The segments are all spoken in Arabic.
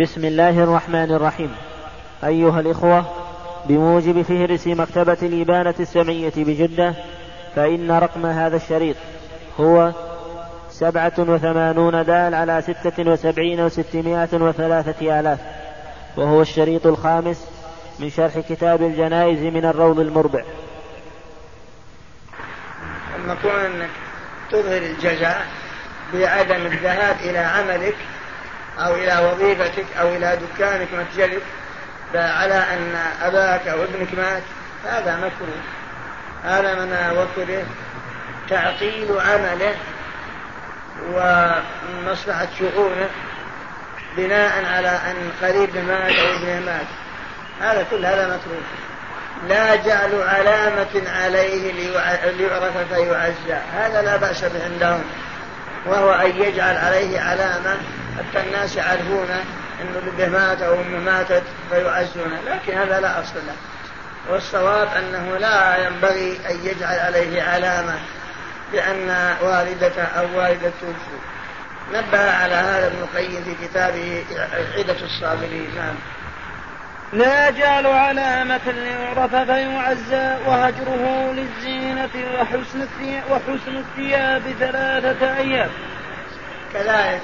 بسم الله الرحمن الرحيم. أيها الإخوة بموجب فهرس مكتبة الإبانة السمعية بجدة فإن رقم هذا الشريط هو سبعة وثمانون دال على ستة وسبعين وستمائة وثلاثة آلاف وهو الشريط الخامس من شرح كتاب الجنائز من الروض المربع. كون أنك تظهر الجزاء بعدم الذهاب إلى عملك أو إلى وظيفتك أو إلى دكانك متجرك على أن أباك أو ابنك مات هذا مكروه هذا من وكره تعطيل عمله ومصلحة شؤونه بناء على أن قريب مات أو ابنه مات. هذا كل هذا مكروه لا جعل علامة عليه ليعرف فيعزى. هذا لا بأس به عندهم وهو أن يجعل عليه علامة حتى الناس يعرفون أنه ابنه مات أو أمه ماتت فيعزونه لكن هذا لا أصل له. والصواب أنه لا ينبغي أن يجعل عليه علامة بأن والدته أو والدته توفوا نبه على هذا ابن القيم في كتابه عدة الصابرين. نعم. لا يجعل علامة ليعرف فيعزى وهجره للزينة وحسن الثياب, وحسن الثياب ثلاثة أيام. كذلك.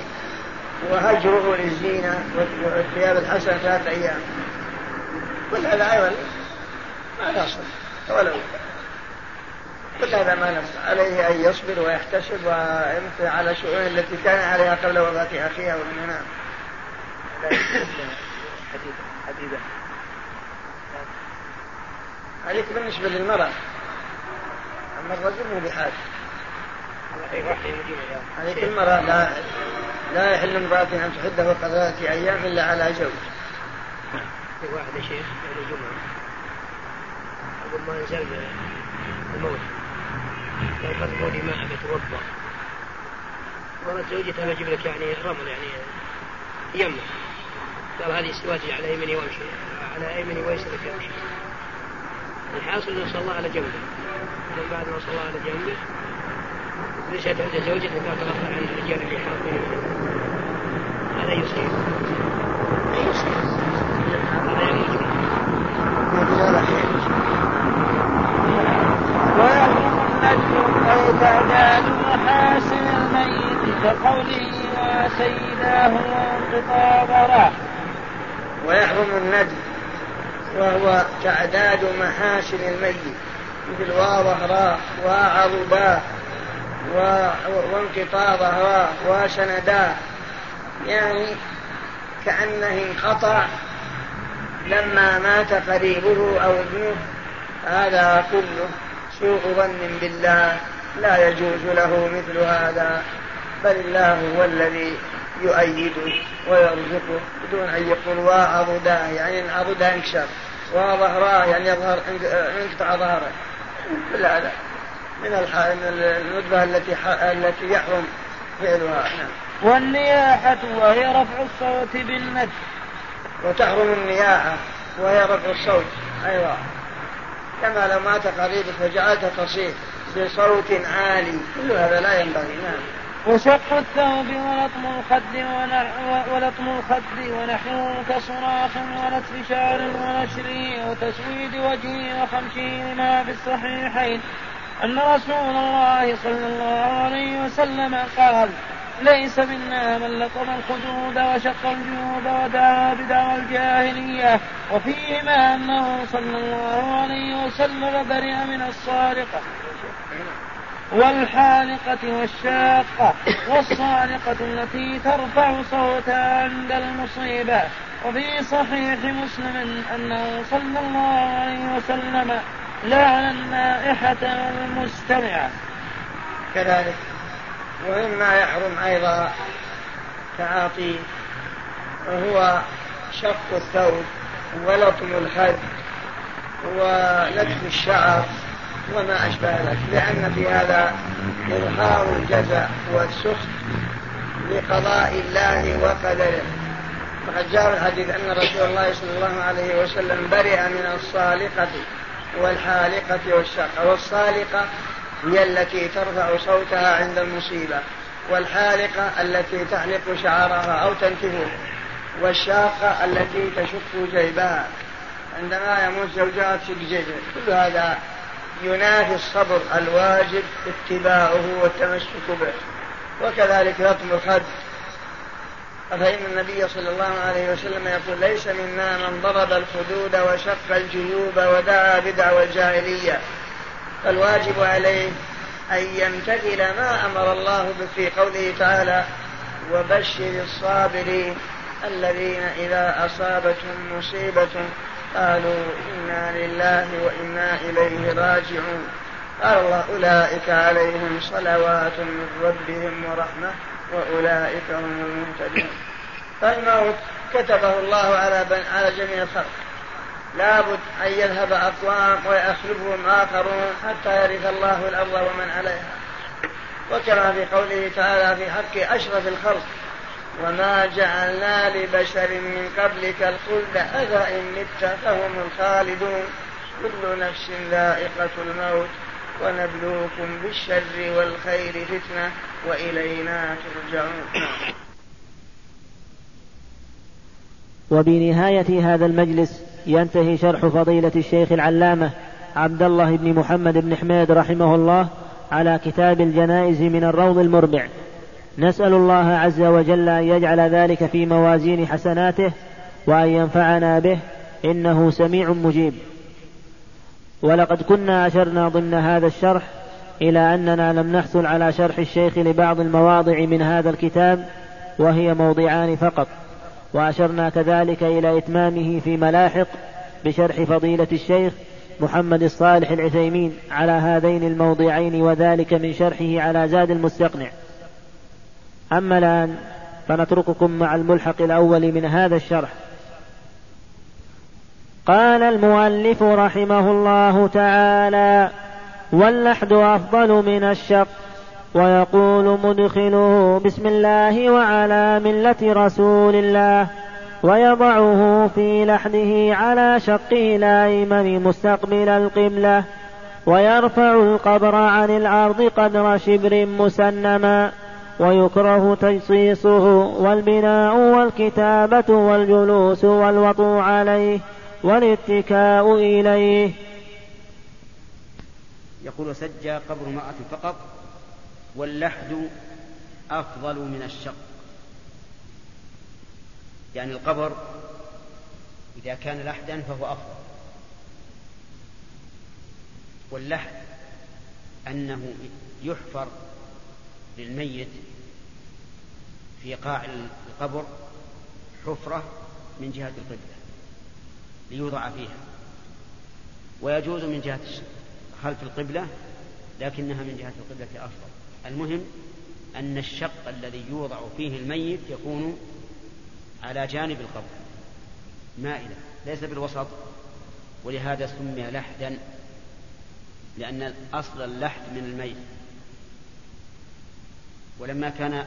وهجره للزينة والثياب الحسنة ثلاثة أيام. كل هذا أيضا ما نصر ولو كل هذا ما نصر. عليه أن يصبر ويحتسب ويمثل على شؤون التي كان عليها قبل وفاة أخيها ومن هنا حديدة عليك بالنسبة للمرأة. أما الرجل مو بحاجة. عليك المرأة لا لا يحل امرأة أن تحد فوق ثلاثة أيام إلا على زوج. واحد يا شيخ يوم الجمعة. أقول ما نزل الموت. لو قد قولي ما أبي أتوضأ. قالت زوجتها بجيب لك يعني رمل يعني يمه قال هذه استواجي على يميني وأمشي على يميني ويسرك أمشي. الحاصل انه صلى على جنبه. من بعد ما صلى على جنبه نشأت عند زوجته قال تغفل عن الرجال اللي حاطين هذا هذا يوم الجمعة ويحرم النجم أو تعداد محاسن الميت كقوله وسيداه وانقطاع ضراه ويحرم الندب وهو تعداد محاسن الميت مثل وظهراه وعضداه وانقطاع ظهراه وسنداه يعني كأنه انقطع لما مات قريبه أو ابنه. هذا كله سوء ظن بالله لا يجوز له مثل هذا. بل الله هو الذي يؤيده ويرزقه بدون أن يقول وعضداه يعني ان عضداه انكسر. وظهراه يعني يظهر انقطع ظهره. كل هذا. من الندبة التي التي يحرم فعلها. نعم. والنياحة وهي رفع الصوت بالند وتحرم النياحة وهي رفع الصوت. أيوة. كما لو مات قريبك فجعلت تصيح بصوت عالي. كل هذا لا ينبغي. نعم. وشق الثوب ولطم الخد ولطم الخد ونحوه كصراخ ونتف شعر ونشره وتسويد وجهه وخمشه لما في الصحيحين. أن رسول الله صلى الله عليه وسلم قال ليس منا من لطم الخدود وشق الجيوب ودعا بدعوى الجاهلية وفيهما أنه صلى الله عليه وسلم برئ من الصارقة والحالقة والشاقة والصالقة التي ترفع صوتها عند المصيبة. وفي صحيح مسلم أنه صلى الله عليه وسلم لعن النائحة والمستمعة كذلك. ومما يحرم أيضا تعاطي وهو شق الثوب ولطم الخد ونتف الشعر وما أشبه ذلك لأن في هذا إظهار الجزاء والسخط لقضاء الله وقدره. وقد جاء الحديث أن رسول الله صلى الله عليه وسلم برئ من الصالقة والحالقة والشقة والصالقة هي التي ترفع صوتها عند المصيبة والحالقة التي تحلق شعرها أو تنتفه والشاقة التي تشق جيبها. عندما يموت زوجها تشق جيبه كل هذا ينافي الصبر الواجب اتباعه والتمسك به. وكذلك لطم الخد فإن النبي صلى الله عليه وسلم يقول ليس منا من ضرب الخدود وشق الجيوب ودعا بدعوى الجاهلية. فالواجب عليه أن يمتثل ما أمر الله به في قوله تعالى وبشر الصابرين الذين إذا أصابتهم مصيبة قالوا إنا لله وإنا إليه راجعون. قال الله أولئك عليهم صلوات من ربهم ورحمة وأولئك هم المهتدون. فالموت كتبه الله على على جميع الخلق. لابد أن يذهب أقوام ويخلفهم آخرون حتى يرث الله الأرض ومن عليها. وكما في قوله تعالى في حق أشرف الخلق وما جعلنا لبشر من قبلك الخلد أفإن مت فهم الخالدون كل نفس ذائقة الموت ونبلوكم بالشر والخير فتنة وإلينا ترجعون وبنهاية هذا المجلس ينتهي شرح فضيلة الشيخ العلامة عبد الله بن محمد بن حميد رحمه الله على كتاب الجنائز من الروض المربع. نسأل الله عز وجل أن يجعل ذلك في موازين حسناته وأن ينفعنا به إنه سميع مجيب. ولقد كنا أشرنا ضمن هذا الشرح إلى أننا لم نحصل على شرح الشيخ لبعض المواضع من هذا الكتاب وهي موضعان فقط. وأشرنا كذلك إلى إتمامه في ملاحق بشرح فضيلة الشيخ محمد الصالح العثيمين على هذين الموضعين وذلك من شرحه على زاد المستقنع. أما الآن فنترككم مع الملحق الأول من هذا الشرح. قال المؤلف رحمه الله تعالى واللحد أفضل من الشق. ويقول مدخله بسم الله وعلى ملة رسول الله. ويضعه في لحده على شقه الأيمن مستقبل القبلة. ويرفع القبر عن الأرض قدر شبر مسنما. ويكره تجصيصه والبناء والكتابة والجلوس والوطو عليه والاتكاء إليه. يقول سجى قبر امرأة فقط واللحد أفضل من الشق. يعني القبر إذا كان لحدا فهو أفضل. واللحد أنه يحفر للميت في قاع القبر حفرة من جهة القبلة ليوضع فيها. ويجوز من جهة خلف القبلة لكنها من جهة القبلة أفضل. المهم أن الشق الذي يوضع فيه الميت يكون على جانب القبر. مائلا ليس بالوسط. ولهذا سمي لحدا لأن أصل اللحد من الميت. ولما كان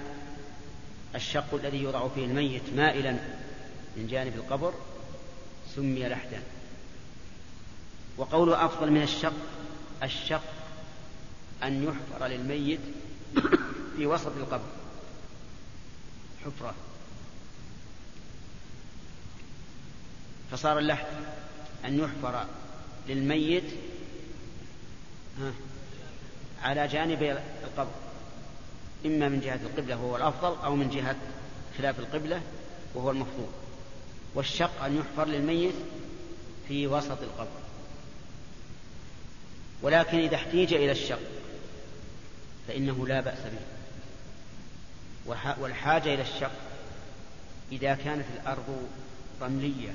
الشق الذي يوضع فيه الميت مائلا من جانب القبر سمي لحدا. وقوله أفضل من الشق الشق أن يحفر للميت في وسط القبر. حفرة. فصار اللحد أن يحفر للميت على جانب القبر. إما من جهة القبلة وهو الأفضل أو من جهة خلاف القبلة وهو المفضول والشق أن يحفر للميت في وسط القبر. ولكن إذا احتيج إلى الشق فإنه لا بأس به. والحاجة إلى الشق إذا كانت الأرض رملية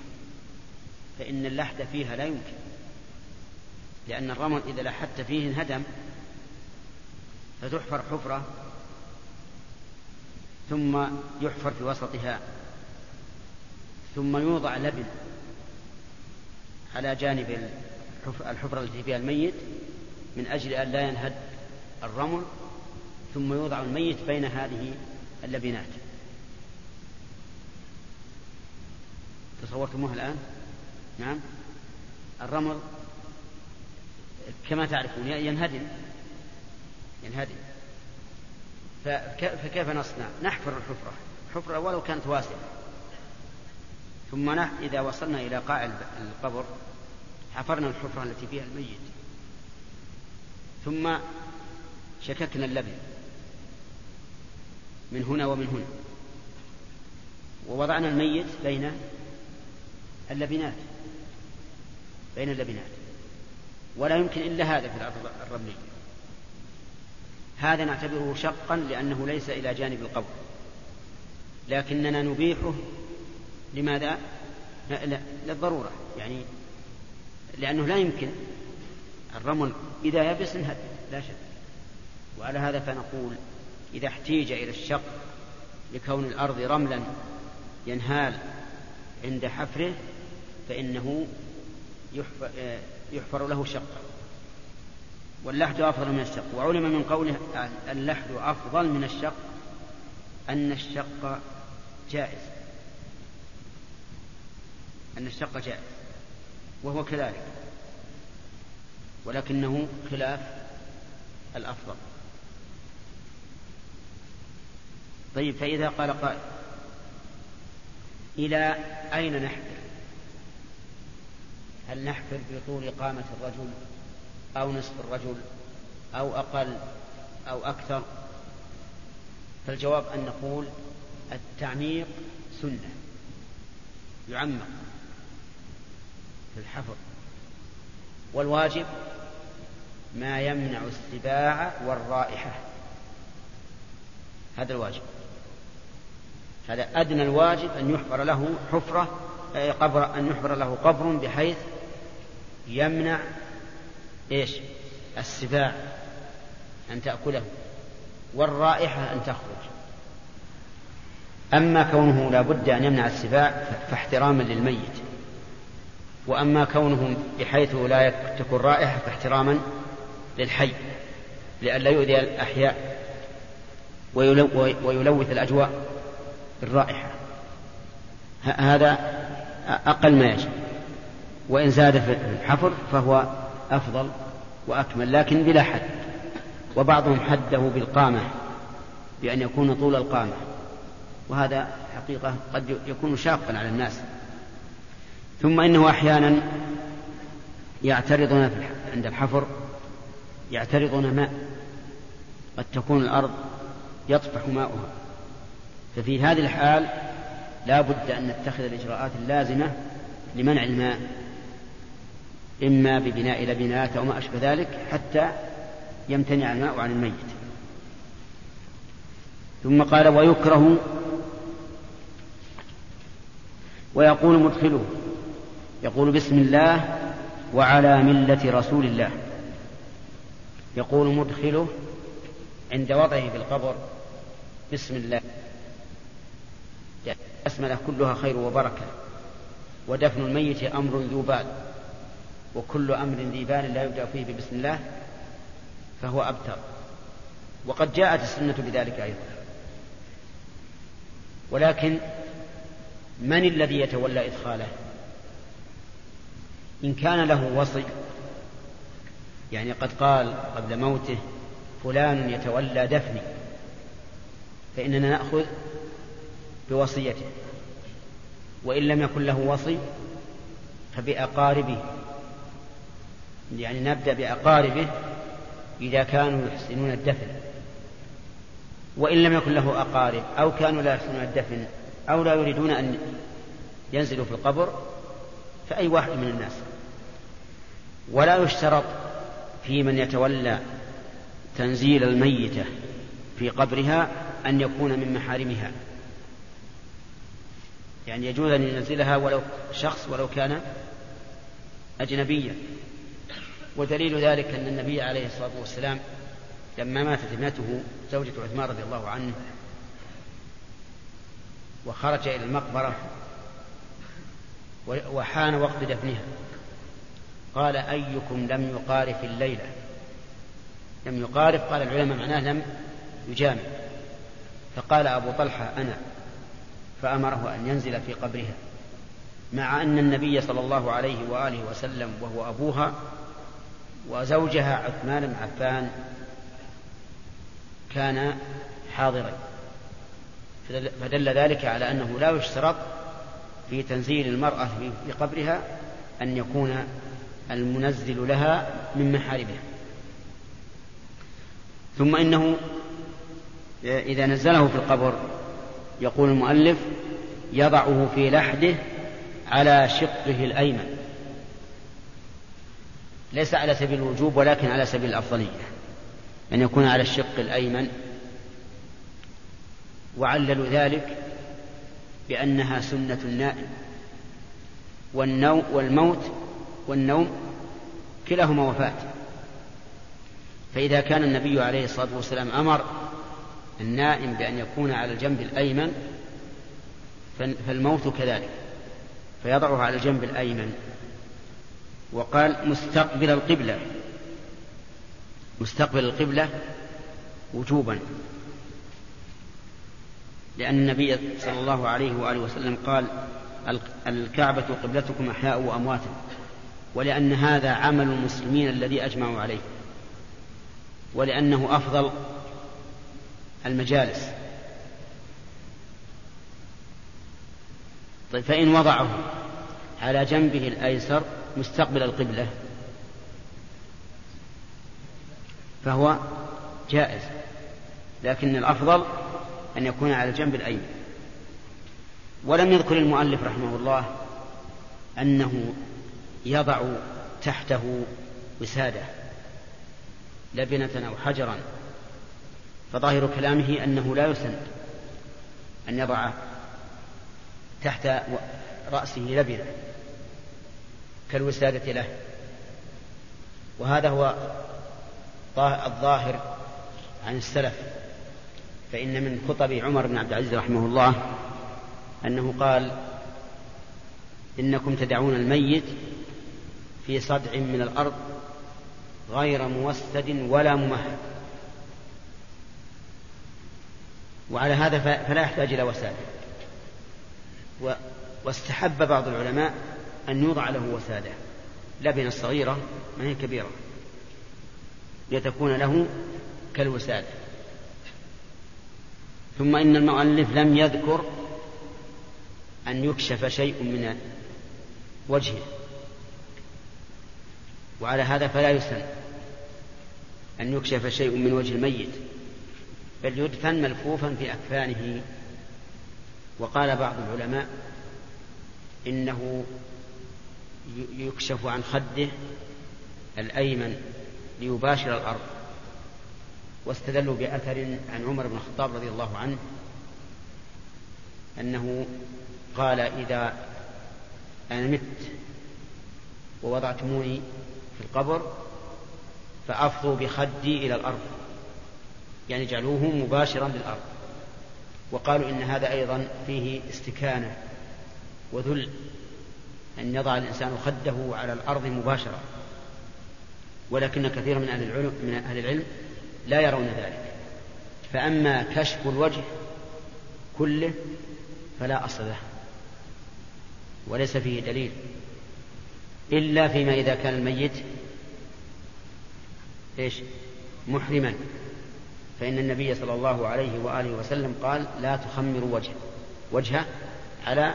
فإن اللحد فيها لا يمكن. لأن الرمل إذا لحدت فيه انهدم فتحفر حفرة ثم يحفر في وسطها ثم يوضع لبن على جانب الحفرة التي فيها الميت من أجل أن لا ينهد الرمل ثم يوضع الميت بين هذه اللبنات. تصورتموها الآن؟ نعم. الرمل كما تعرفون ينهدم ينهدم. فكيف نصنع؟ نحفر الحفرة. حفرة ولو كانت واسعة. ثم إذا وصلنا إلى قاع القبر حفرنا الحفرة التي فيها الميت. ثم شككنا اللبن. من هنا ومن هنا. ووضعنا الميت بين اللبنات. بين اللبنات. ولا يمكن إلا هذا في الأرض الرملية. هذا نعتبره شقا لأنه ليس إلى جانب القبر. لكننا نبيحه لماذا؟ لا للضرورة. يعني لأنه لا يمكن الرمل إذا يبس انهد لا شك. وعلى هذا فنقول إذا احتيج إلى الشق لكون الأرض رملا ينهال عند حفره فإنه يحفر له شقا. واللحد أفضل من الشق. وعلم من قوله اللحد أفضل من الشق أن الشق جائز. أن الشق جائز وهو كذلك ولكنه خلاف الأفضل. طيب فإذا قال قائل إلى أين نحفر؟ هل نحفر بطول قامة الرجل؟ أو نصف الرجل أو أقل أو أكثر فالجواب أن نقول التعميق سنة يعمق في الحفر والواجب ما يمنع السباع والرائحة هذا الواجب. هذا أدنى الواجب أن يحفر له حفرة قبر أن يحفر له قبر بحيث يمنع إيش؟ السباع أن تأكله والرائحة أن تخرج. أما كونه لا بد أن يمنع السباع فاحتراما للميت. وأما كونه بحيث لا تكون رائحة فاحتراما للحي لئلا يؤذي الأحياء ويلوث الأجواء بالرائحة. هذا أقل ما يجب. وإن زاد في الحفر فهو أفضل وأكمل لكن بلا حد. وبعضهم حده بالقامة بأن يكون طول القامة. وهذا حقيقة قد يكون شاقا على الناس. ثم إنه أحيانا يعترضون عند الحفر يعترضون ماء قد تكون الأرض يطفح ماؤها. ففي هذه الحال لا بد أن نتخذ الإجراءات اللازمة لمنع الماء. إما ببناء لبنات أو ما أشبه ذلك حتى يمتنع الماء عن الميت. ثم قال ويكره ويقول مدخله يقول بسم الله وعلى ملة رسول الله. يقول مدخله عند وضعه في القبر بسم الله. البسملة كلها خير وبركة ودفن الميت أمر ذو بال وكل أمر ذي بال لا يبدأ فيه ببسم الله فهو أبتر وقد جاءت السنة بذلك أيضا. ولكن من الذي يتولى إدخاله؟ إن كان له وصي يعني قد قال قبل موته فلان يتولى دفني فإننا نأخذ بوصيته. وإن لم يكن له وصي فبأقاربه. يعني نبدأ بأقاربه إذا كانوا يحسنون الدفن. وإن لم يكن له أقارب أو كانوا لا يحسنون الدفن أو لا يريدون أن ينزلوا في القبر فأي واحد من الناس؟ ولا يشترط في من يتولى تنزيل الميتة في قبرها أن يكون من محارمها. يعني يجوز أن ينزلها ولو شخص ولو كان أجنبيا. ودليل ذلك أن النبي عليه الصلاة والسلام لما ماتت ابنته زوجة عثمان رضي الله عنه وخرج إلى المقبرة وحان وقت دفنها قال أيكم لم يقارف الليلة؟ لم يقارف قال العلماء معناه لم يجامع. فقال أبو طلحة أنا. فأمره أن ينزل في قبرها مع أن النبي صلى الله عليه وآله وسلم وهو أبوها وزوجها عثمان بن عفان كان حاضرين فدل ذلك على أنه لا يشترط في تنزيل المرأة في قبرها أن يكون المنزل لها من محارمها. ثم إنه إذا نزله في القبر يقول المؤلف يضعه في لحده على شقه الأيمن. ليس على سبيل الوجوب ولكن على سبيل الأفضلية. أن يكون على الشق الأيمن. وعللوا ذلك بأنها سنة النائم. والنوم والموت والنوم كلاهما وفاة. فإذا كان النبي عليه الصلاة والسلام أمر النائم بأن يكون على الجنب الأيمن فالموت كذلك. فيضعه على الجنب الأيمن. وقال مستقبل القبلة. مستقبل القبلة وجوبا. لأن النبي صلى الله عليه وآله وسلم قال الكعبة قبلتكم أحياء وأموات ولأن هذا عمل المسلمين الذي أجمعوا عليه ولأنه أفضل المجالس. طيب فإن وضعه على جنبه الأيسر مستقبل القبلة. فهو جائز لكن الأفضل أن يكون على الجنب الأيمن. ولم يذكر المؤلف رحمه الله أنه يضع تحته وسادة لبنة أو حجرا. فظاهر كلامه أنه لا يسن أن يضع تحت رأسه لبنة. كالوسادة له. وهذا هو الظاهر عن السلف. فإن من خطب عمر بن عبد العزيز رحمه الله أنه قال إنكم تدعون الميت في صدع من الأرض غير موسد ولا ممهد. وعلى هذا فلا يحتاج إلى وسادة. واستحب بعض العلماء أن يوضع له وسادة. لبنة صغيرة ما هي كبيرة. لتكون له كالوسادة. ثم إن المؤلف لم يذكر أن يكشف شيء من وجهه. وعلى هذا فلا يسن أن يكشف شيء من وجه الميت. بل يدفن ملفوفا في أكفانه. وقال بعض العلماء إنه يكشف عن خده الأيمن ليباشر الأرض. واستدلوا بأثر عن عمر بن الخطاب رضي الله عنه أنه قال إذا أنا مت ووضعتموني في القبر فأفضوا بخدي إلى الأرض. يعني جعلوه مباشرا للأرض. وقالوا إن هذا أيضا فيه استكانة وذل. أن يضع الإنسان خده على الأرض مباشرة. ولكن كثير من أهل العلم من أهل العلم لا يرون ذلك. فأما كشف الوجه كله فلا أصل له. وليس فيه دليل. إلا فيما إذا كان الميت إيش؟ محرما. فإن النبي صلى الله عليه وآله وسلم قال لا تخمروا وجهه وجهه على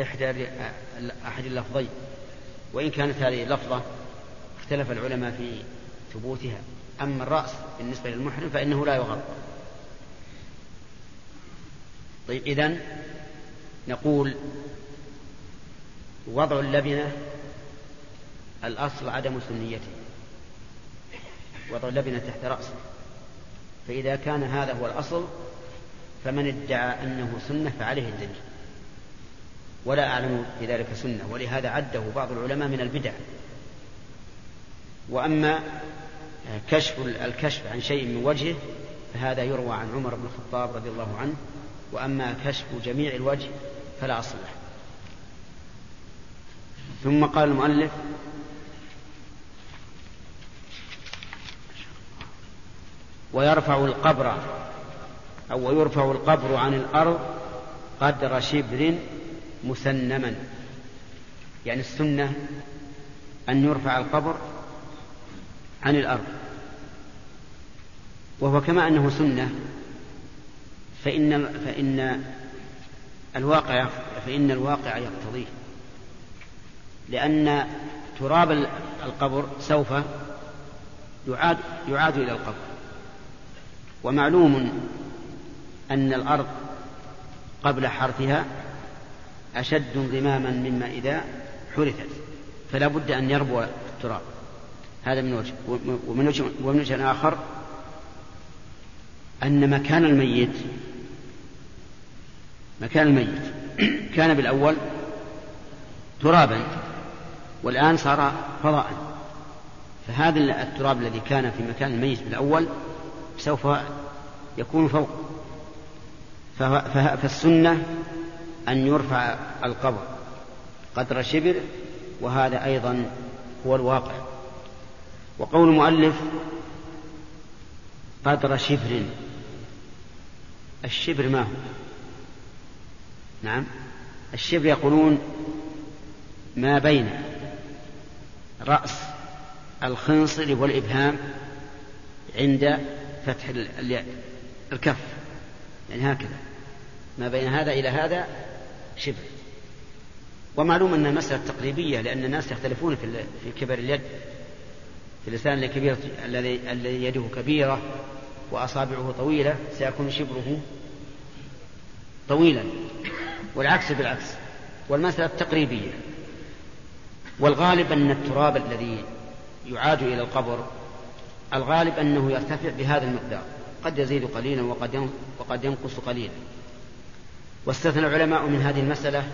إحدى أحد اللفظين. وإن كانت هذه اللفظة اختلف العلماء في ثبوتها. أما الرأس بالنسبة للمحرم فإنه لا يغطى طيب إذن نقول وضع اللبنة الأصل عدم سنيته. وضع اللبنة تحت رأسه. فإذا كان هذا هو الأصل فمن ادعى أنه سنة فعليه الدليل. ولا أعلم في ذلك سنة ولهذا عده بعض العلماء من البدع. وأما كشف الكشف عن شيء من وجهه فهذا يروى عن عمر بن الخطاب رضي الله عنه. وأما كشف جميع الوجه فلا أصل له. ثم قال المؤلف ويرفع القبر أو يرفع القبر عن الأرض قدر شبر مسنما. يعني السنة أن يرفع القبر عن الأرض. وهو كما أنه سنة فإن فإن الواقع فإن الواقع يقتضيه. لأن تراب القبر سوف يعاد يعاد إلى القبر. ومعلوم أن الأرض قبل حرثها أشد انضماما مما إذا حرثت فلا بد أن يربو التراب. هذا من وجه ومن وجه, ومن وجه آخر أن مكان الميت مكان الميت كان بالأول ترابا والآن صار فضاء فهذا التراب الذي كان في مكان الميت بالأول سوف يكون فوق. فالسنة أن يرفع القبر قدر شبر وهذا أيضا هو الواقع. وقول المؤلف قدر شبر الشبر ما هو؟ نعم الشبر يقولون ما بين رأس الخنصر والإبهام عند فتح الكف. يعني هكذا. ما بين هذا إلى هذا شبر ومعلوم أن المسألة تقريبية لأن الناس يختلفون في كبر اليد. في الإنسان الكبير الذي الذي يده كبيرة وأصابعه طويلة سيكون شبره طويلا. والعكس بالعكس. والمسألة تقريبية. والغالب أن التراب الذي يعاد إلى القبر الغالب أنه يرتفع بهذا المقدار. قد يزيد قليلا وقد وقد ينقص قليلا. واستثنى العلماء من هذه المسألة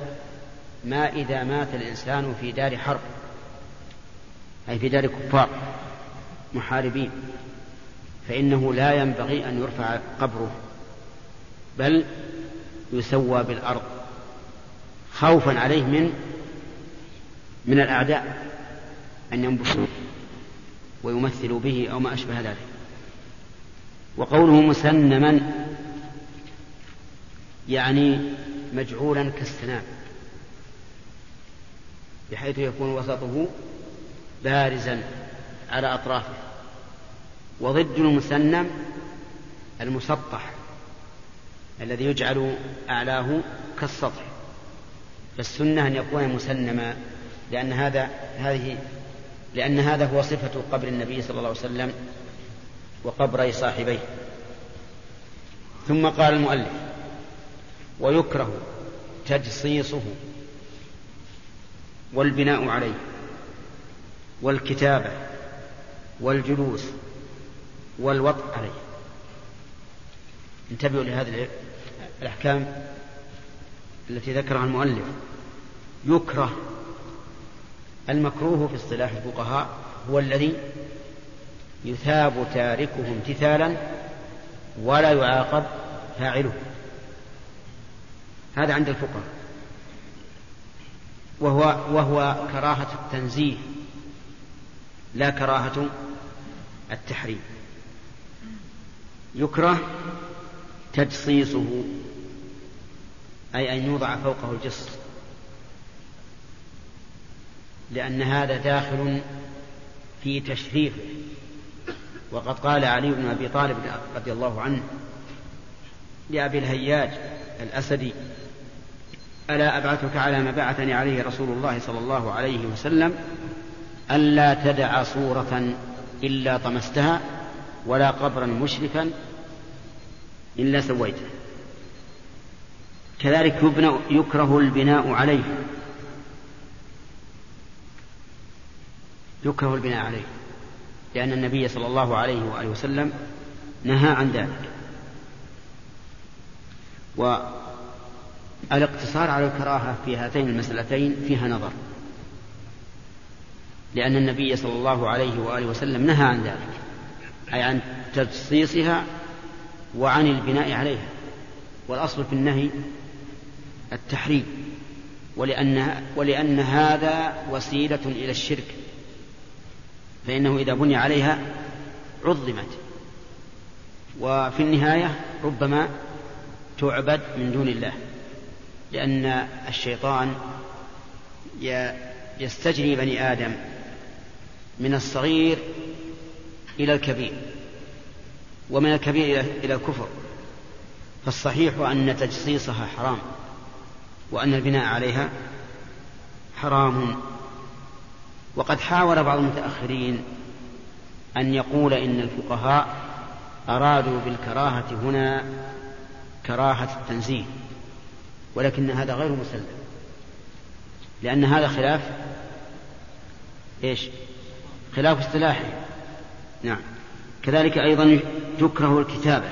ما إذا مات الإنسان في دار حرب. أي في دار كفار محاربين. فإنه لا ينبغي أن يرفع قبره بل يسوى بالأرض خوفا عليه من من الأعداء أن ينبشوا ويمثلوا به أو ما أشبه ذلك. وقوله مسنما يعني مجعولا كالسنام بحيث يكون وسطه بارزا على أطرافه وضد المسنم المسطح الذي يجعل أعلاه كالسطح. فالسنة أن يكون مسنما لأن هذا هذه لأن هذا هو صفة قبر النبي صلى الله عليه وسلم وقبري صاحبيه. ثم قال المؤلف ويكره تجصيصه والبناء عليه والكتابة والجلوس والوطء عليه. انتبهوا لهذه الأحكام التي ذكرها المؤلف. يكره المكروه في اصطلاح الفقهاء هو الذي يثاب تاركه امتثالا ولا يعاقب فاعله. هذا عند الفقهاء. وهو وهو كراهة التنزيه لا كراهة التحريم. يكره تجصيصه أي أن يوضع فوقه الجص. لأن هذا داخل في تشريفه وقد قال علي بن أبي طالب رضي الله عنه لأبي الهياج الأسدي ألا أبعثك على ما بعثني عليه رسول الله صلى الله عليه وسلم ألا تدع صورة إلا طمستها ولا قبرا مشرفا إلا سويته. كذلك يبنى يكره البناء عليه. يكره البناء عليه. لأن النبي صلى الله عليه وآله وسلم نهى عن ذلك. والاقتصار على الكراهة في هاتين المسألتين فيها نظر. لأن النبي صلى الله عليه وآله وسلم نهى عن ذلك أي عن تجصيصها وعن البناء عليها. والأصل في النهي التحريم ولأن, ولأن هذا وسيلة إلى الشرك فإنه إذا بني عليها عظمت. وفي النهاية ربما تعبد من دون الله. لأن الشيطان يستجري بني آدم من الصغير إلى الكبير ومن الكبير إلى الكفر. فالصحيح أن تجصيصها حرام وأن البناء عليها حرام. وقد حاول بعض المتأخرين أن يقول إن الفقهاء أرادوا بالكراهة هنا كراهة التنزيه. ولكن هذا غير مسلم. لأن هذا خلاف إيش؟ خلاف اصطلاحي نعم. كذلك أيضا تكره الكتابة.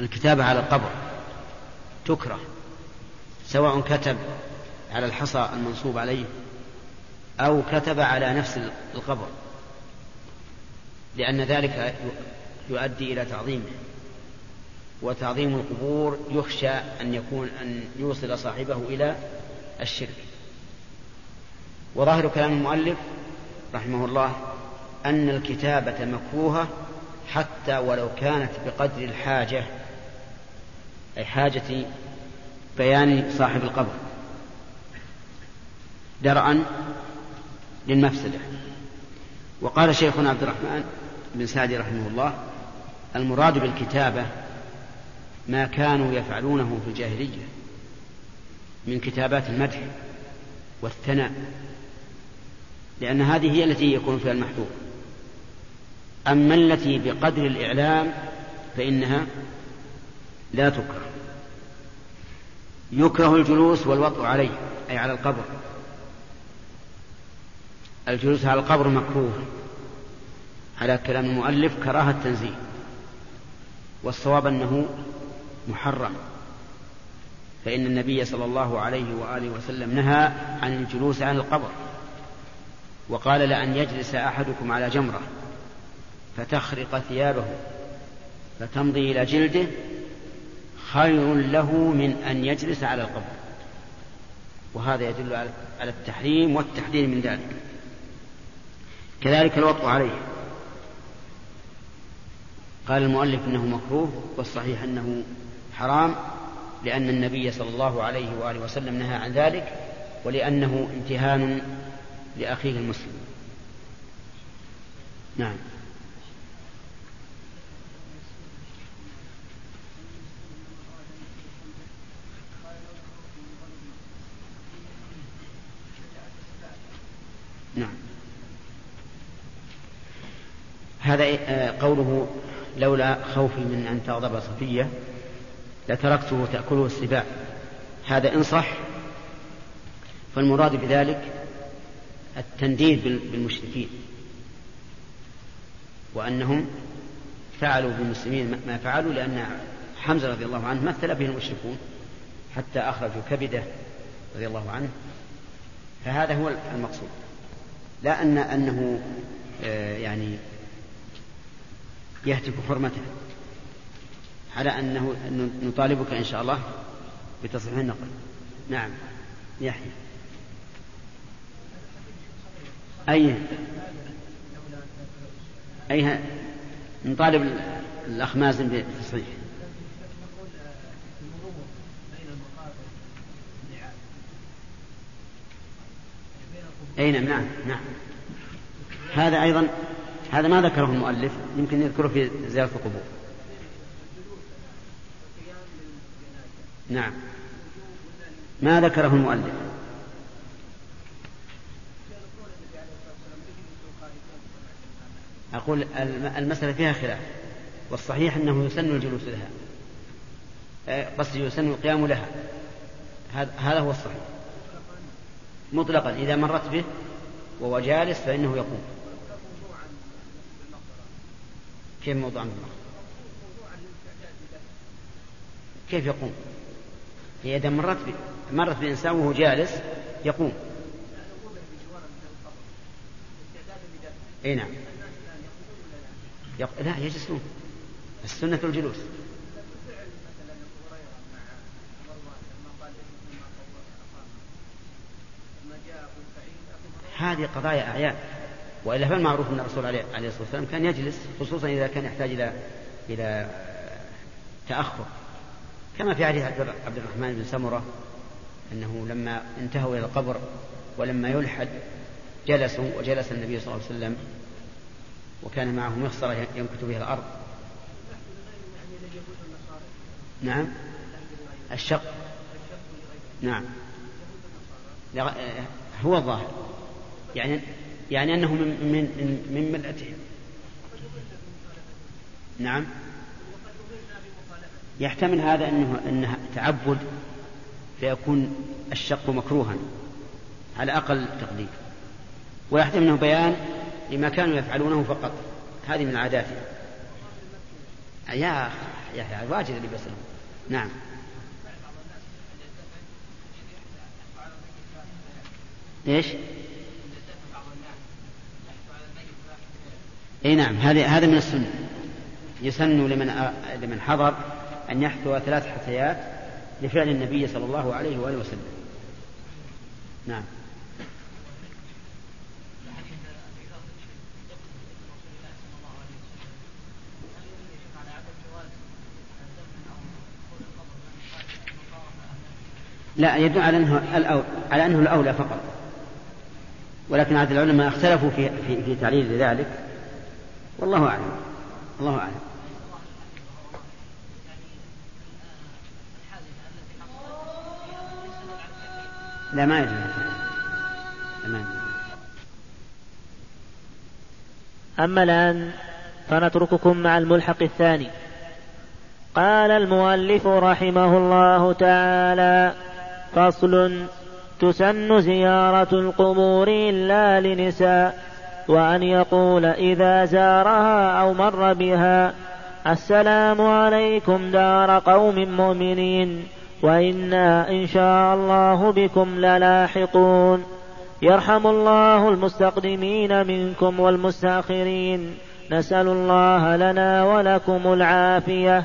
الكتابة على القبر. تكره. سواء كتب على الحصى المنصوب عليه أو كتب على نفس القبر. لأن ذلك يؤدي إلى تعظيمه. وتعظيم القبور يخشى أن يكون أن يوصل صاحبه إلى الشرك. وظاهر كلام المؤلف رحمه الله أن الكتابة مكروهة حتى ولو كانت بقدر الحاجة أي حاجة بيان صاحب القبر درءا للمفسدة. وقال شيخنا عبد الرحمن بن سعدي رحمه الله المراد بالكتابة ما كانوا يفعلونه في الجاهلية من كتابات المدح والثناء لأن هذه هي التي يكون فيها المحذور أما التي بقدر الإعلام فإنها لا تكره. يكره الجلوس والوطء عليه أي على القبر. الجلوس على القبر مكروه على كلام المؤلف كراهة تنزيه والصواب أنه محرم. فإن النبي صلى الله عليه وآله وسلم نهى عن الجلوس عن القبر وقال لأن يجلس أحدكم على جمرة فتخرق ثيابه فتمضي إلى جلده خير له من أن يجلس على القبر. وهذا يدل على التحريم والتحذير من ذلك. كذلك الوطء عليه. قال المؤلف إنه مكروه والصحيح أنه حرام لأن النبي صلى الله عليه وآله وسلم نهى عن ذلك ولأنه امتهان لأخيه المسلم. نعم. نعم. هذا آه، قوله لولا خوفي من أن تغضب صفية لتركته تأكله السباع. هذا إن صح فالمراد بذلك التنديد بالمشركين. وأنهم فعلوا بالمسلمين ما فعلوا لأن حمزة رضي الله عنه مثل به المشركون حتى أخرجوا كبدة رضي الله عنه. فهذا هو المقصود. لا أن أنه آه، يعني يهتك حرمته. على أنه نطالبك إن شاء الله بتصحيح النقل. نعم. يحيى. أي أي نطالب الأخ مازن بالتصحيح أي نعم نعم نعم. هذا أيضا هذا ما ذكره المؤلف يمكن يذكره في زيارة القبور. نعم. ما ذكره المؤلف. أقول المسألة فيها خلاف والصحيح أنه يسن الجلوس لها. آه، قصدي يسن القيام لها. هذا هو الصحيح. مطلقا إذا مرت به وهو جالس فإنه يقوم. كيف موضوع عن كيف يقوم؟ هي إذا مرت ب... مرت بإنسان وهو جالس يقوم. أي نعم. يق... لا يجلسون السنة الجلوس هذه قضايا أعيان. وإلا فالمعروف أن الرسول عليه الصلاة والسلام كان يجلس خصوصا إذا كان يحتاج إلى إلى تأخر. كما في حديث عبد الرحمن بن سمرة أنه لما انتهوا إلى القبر ولما يلحد جلسوا وجلس النبي صلى الله عليه وسلم وكان معه مخصرة ينكت بها الأرض. نعم. الشق. نعم. هو الظاهر. يعني يعني أنه من من من ملتهم. نعم. يحتمل هذا أنه أنه تعبد فيكون الشق مكروها على أقل تقدير. ويحتمل أنه بيان لما كانوا يفعلونه فقط. هذه من عاداتهم يا يا واجد اللي بيسلم نعم. إيش؟ إي نعم هذا هذا من السنة. يسن لمن لمن حضر أن يحثو ثلاث حثيات لفعل النبي صلى الله عليه وآله وسلم. نعم. لا يدل على أنه على أنه الأولى فقط. ولكن عاد العلماء اختلفوا في في, في تعليل ذلك. والله أعلم. الله أعلم. لا ما يجوز ما يجوز أما الآن فنترككم مع الملحق الثاني. قال المؤلف رحمه الله تعالى فصل تسن زيارة القبور إلا لنساء وأن يقول إذا زارها أو مر بها السلام عليكم دار قوم مؤمنين. وإنا إن شاء الله بكم للاحقون. يرحم الله المستقدمين منكم والمستأخرين. نسأل الله لنا ولكم العافية.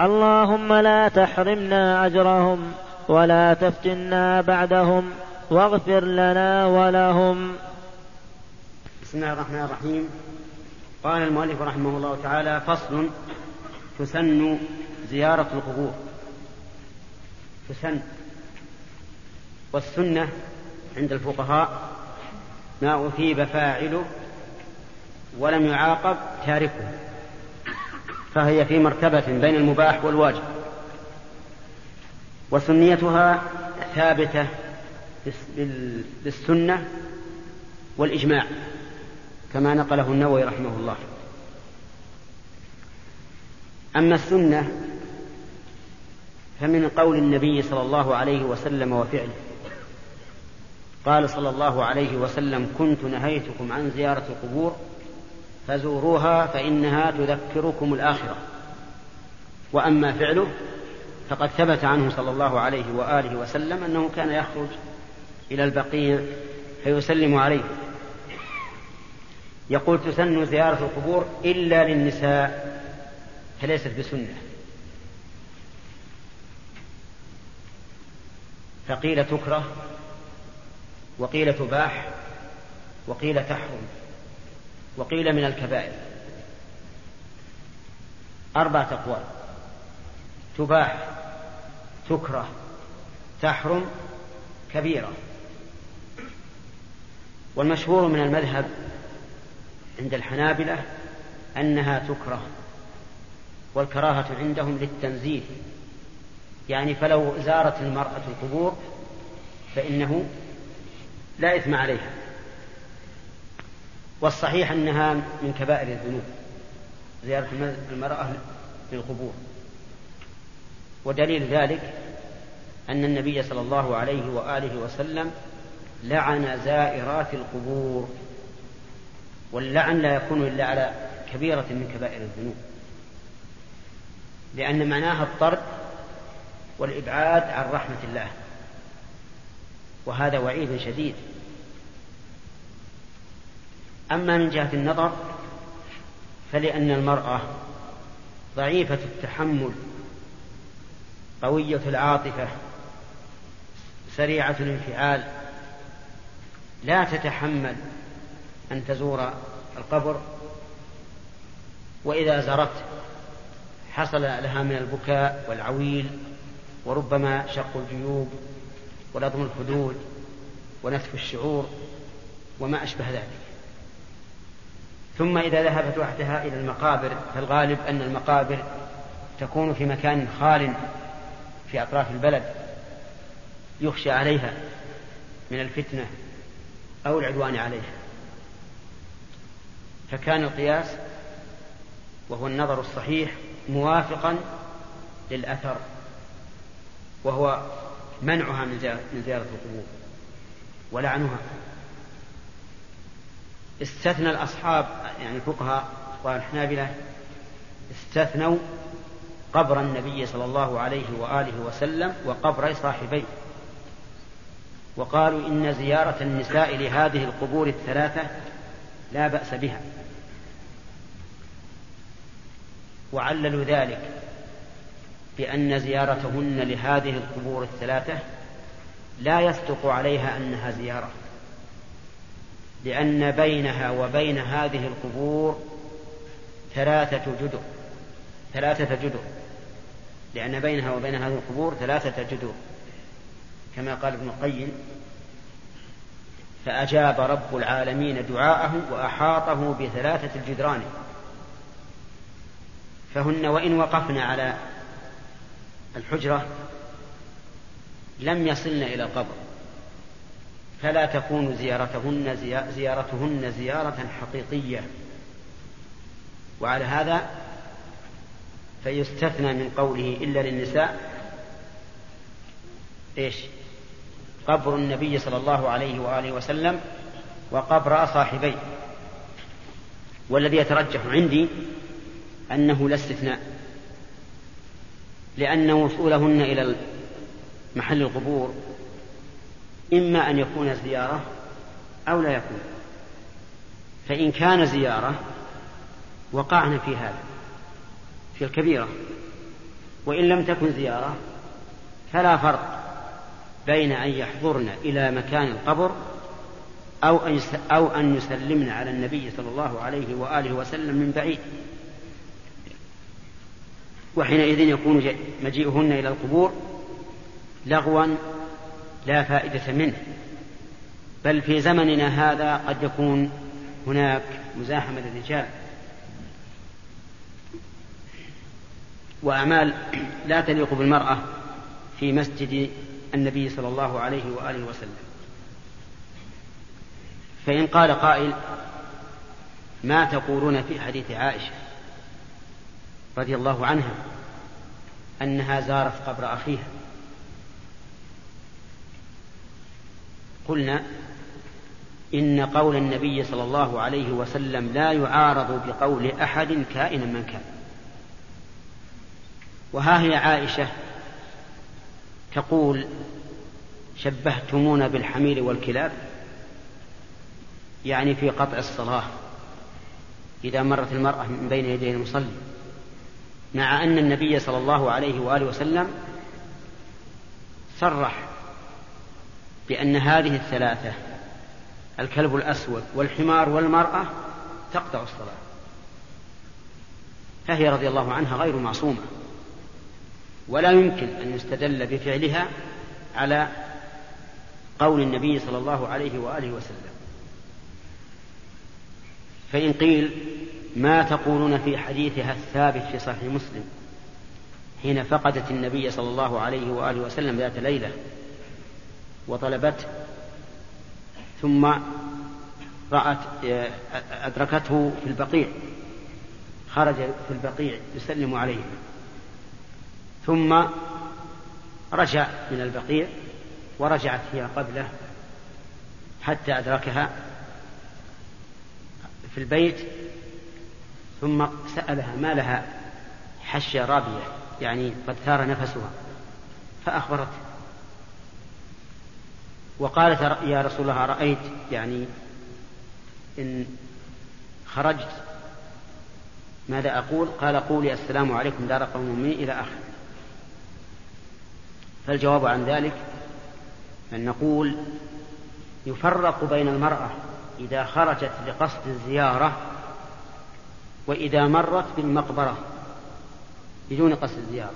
اللهم لا تحرمنا أجرهم ولا تفتنا بعدهم واغفر لنا ولهم. بسم الله الرحمن الرحيم. قال المؤلف رحمه الله تعالى فصل تسن زيارة القبور. تسن. والسنة عند الفقهاء ما أثيب فاعله ولم يعاقب تاركه فهي في مرتبة بين المباح والواجب. وسنيتها ثابتة بالسنة والإجماع كما نقله النووي رحمه الله. أما السنة فمن قول النبي صلى الله عليه وسلم وفعله. قال صلى الله عليه وسلم كنت نهيتكم عن زيارة القبور فزوروها فإنها تذكركم الآخرة. وأما فعله فقد ثبت عنه صلى الله عليه وآله وسلم أنه كان يخرج إلى البقيع فيسلم عليه. يقول تسن زيارة القبور إلا للنساء فليست بسنة. فقيل تكره وقيل تباح وقيل تحرم وقيل من الكبائر. أربعة أقوال. تباح تكره تحرم كبيرة. والمشهور من المذهب عند الحنابلة أنها تكره والكراهة عندهم للتنزيه. يعني فلو زارت المرأة القبور فإنه لا إثم عليها. والصحيح أنها من كبائر الذنوب زيارة المرأة للقبور. ودليل ذلك أن النبي صلى الله عليه وآله وسلم لعن زائرات القبور واللعن لا يكون إلا على كبيرة من كبائر الذنوب لأن معناها الطرد والإبعاد عن رحمة الله. وهذا وعيد شديد. أما من جهة النظر فلأن المرأة ضعيفة التحمل قوية العاطفة سريعة الانفعال لا تتحمل أن تزور القبر. وإذا زرت حصل لها من البكاء والعويل. وربما شق الجيوب ولطم الخدود ونتف الشعور وما أشبه ذلك. ثم إذا ذهبت وحدها إلى المقابر فالغالب أن المقابر تكون في مكان خال في أطراف البلد يخشى عليها من الفتنة أو العدوان عليها. فكان القياس وهو النظر الصحيح موافقا للأثر. وهو منعها من زيارة القبور ولعنها. استثنى الأصحاب يعني الفقهاء والحنابلة استثنوا قبر النبي صلى الله عليه وآله وسلم وقبر صاحبيه. وقالوا إن زيارة النساء لهذه القبور الثلاثة لا بأس بها. وعللوا ذلك. بأن زيارتهن لهذه القبور الثلاثة لا يصدق عليها أنها زيارة لأن بينها وبين هذه القبور ثلاثة جدر ثلاثة جدر لأن بينها وبين هذه القبور ثلاثة جدر كما قال ابن القيم فأجاب رب العالمين دعاءه وأحاطه بثلاثة الجدران فهن وإن وقفن على الحجرة لم يصلن إلى القبر فلا تكون زيارتهن زيارتهن زيارة حقيقية. وعلى هذا فيستثنى من قوله إلا للنساء إيش؟ قبر النبي صلى الله عليه وآله وسلم وقبر صاحبيه. والذي يترجح عندي أنه لا استثناء. لأن وصولهن إلى محل القبور إما أن يكون زيارة أو لا يكون. فإن كان زيارة وقعنا في هذا في الكبيرة. وإن لم تكن زيارة فلا فرق بين أن يحضرن إلى مكان القبر أو أن أو أن يسلمن على النبي صلى الله عليه وآله وسلم من بعيد. وحينئذ يكون مجيئهن إلى القبور لغوا لا فائدة منه. بل في زمننا هذا قد يكون هناك مزاحمة للرجال. وأعمال لا تليق بالمرأة في مسجد النبي صلى الله عليه وآله وسلم. فإن قال قائل ما تقولون في حديث عائشة؟ رضي الله عنها أنها زارت قبر أخيها. قلنا إن قول النبي صلى الله عليه وسلم لا يعارض بقول أحد كائنا من كان. وها هي عائشة تقول شبهتمونا بالحمير والكلاب؟ يعني في قطع الصلاة إذا مرت المرأة من بين يدي المصلي. مع أن النبي صلى الله عليه وآله وسلم صرح بأن هذه الثلاثة الكلب الأسود والحمار والمرأة تقطع الصلاة. فهي رضي الله عنها غير معصومة. ولا يمكن أن يستدل بفعلها على قول النبي صلى الله عليه وآله وسلم. فإن قيل ما تقولون في حديثها الثابت في صحيح مسلم حين فقدت النبي صلى الله عليه وآله وسلم ذات ليلة وطلبته ثم رأت أدركته في البقيع خرج في البقيع يسلم عليه. ثم رجع من البقيع ورجعت هي قبله حتى أدركها في البيت ثم سألها ما لها حشة رابية يعني قد ثار نفسها. فأخبرته وقالت يا رسول الله رأيت يعني إن خرجت. ماذا أقول؟ قال قولي السلام عليكم دار قوم مؤمنين إلى آخر. فالجواب عن ذلك أن نقول يفرق بين المرأة إذا خرجت لقصد الزيارة وإذا مرت بالمقبرة بدون قصد الزيارة.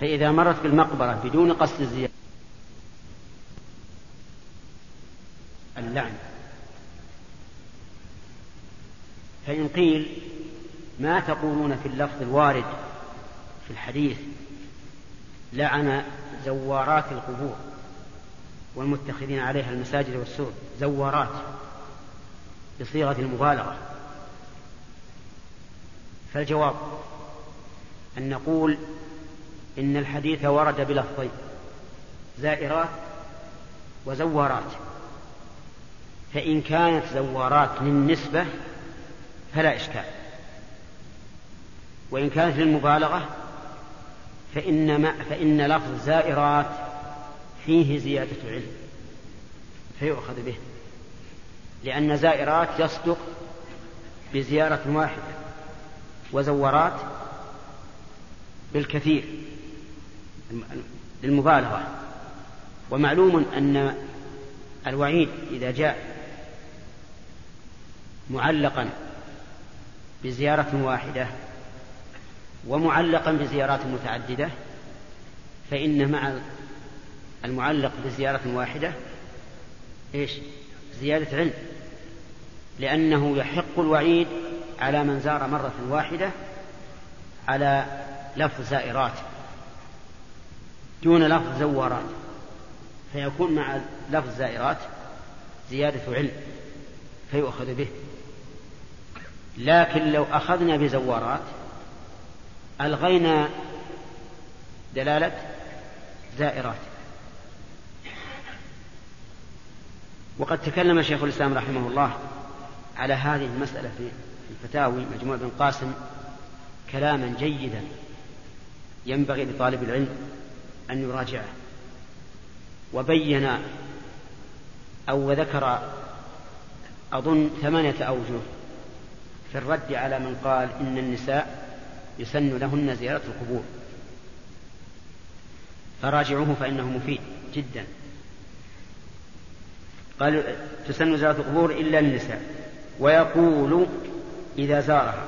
فإذا مرت بالمقبرة بدون قصد الزيارة. اللعن. فإن قيل ما تقولون في اللفظ الوارد في الحديث لعن زوارات القبور والمتخذين عليها المساجد والسور. زوارات بصيغة المبالغة. فالجواب أن نقول إن الحديث ورد بلفظين زائرات وزوارات فإن كانت زوارات للنسبة فلا إشكال وإن كانت للمبالغة فإن, ما فإن لفظ زائرات فيه زيادة علم فيؤخذ به لأن زائرات يصدق بزيارة واحدة. وزورات بالكثير للمبالغة ومعلوم أن الوعيد إذا جاء معلقا بزيارة واحدة ومعلقا بزيارات متعددة فإن مع المعلق بزيارة واحدة إيش؟ زيادة علم لأنه يحق الوعيد على من زار مرة واحدة على لفظ زائرات دون لفظ زوارات فيكون مع لفظ زائرات زيادة علم فيؤخذ به. لكن لو أخذنا بزوارات ألغينا دلالة زائرات. وقد تكلم شيخ الإسلام رحمه الله على هذه المسألة في الفتاوي مجموع بن قاسم كلاما جيدا ينبغي لطالب العلم أن يراجعه. وبين أو ذكر أظن ثمانية أوجه في الرد على من قال إن النساء يسن لهن زيارة القبور. فراجعوه فإنه مفيد جدا. قال تسن زيارة القبور إلا للنساء ويقول إذا زارها.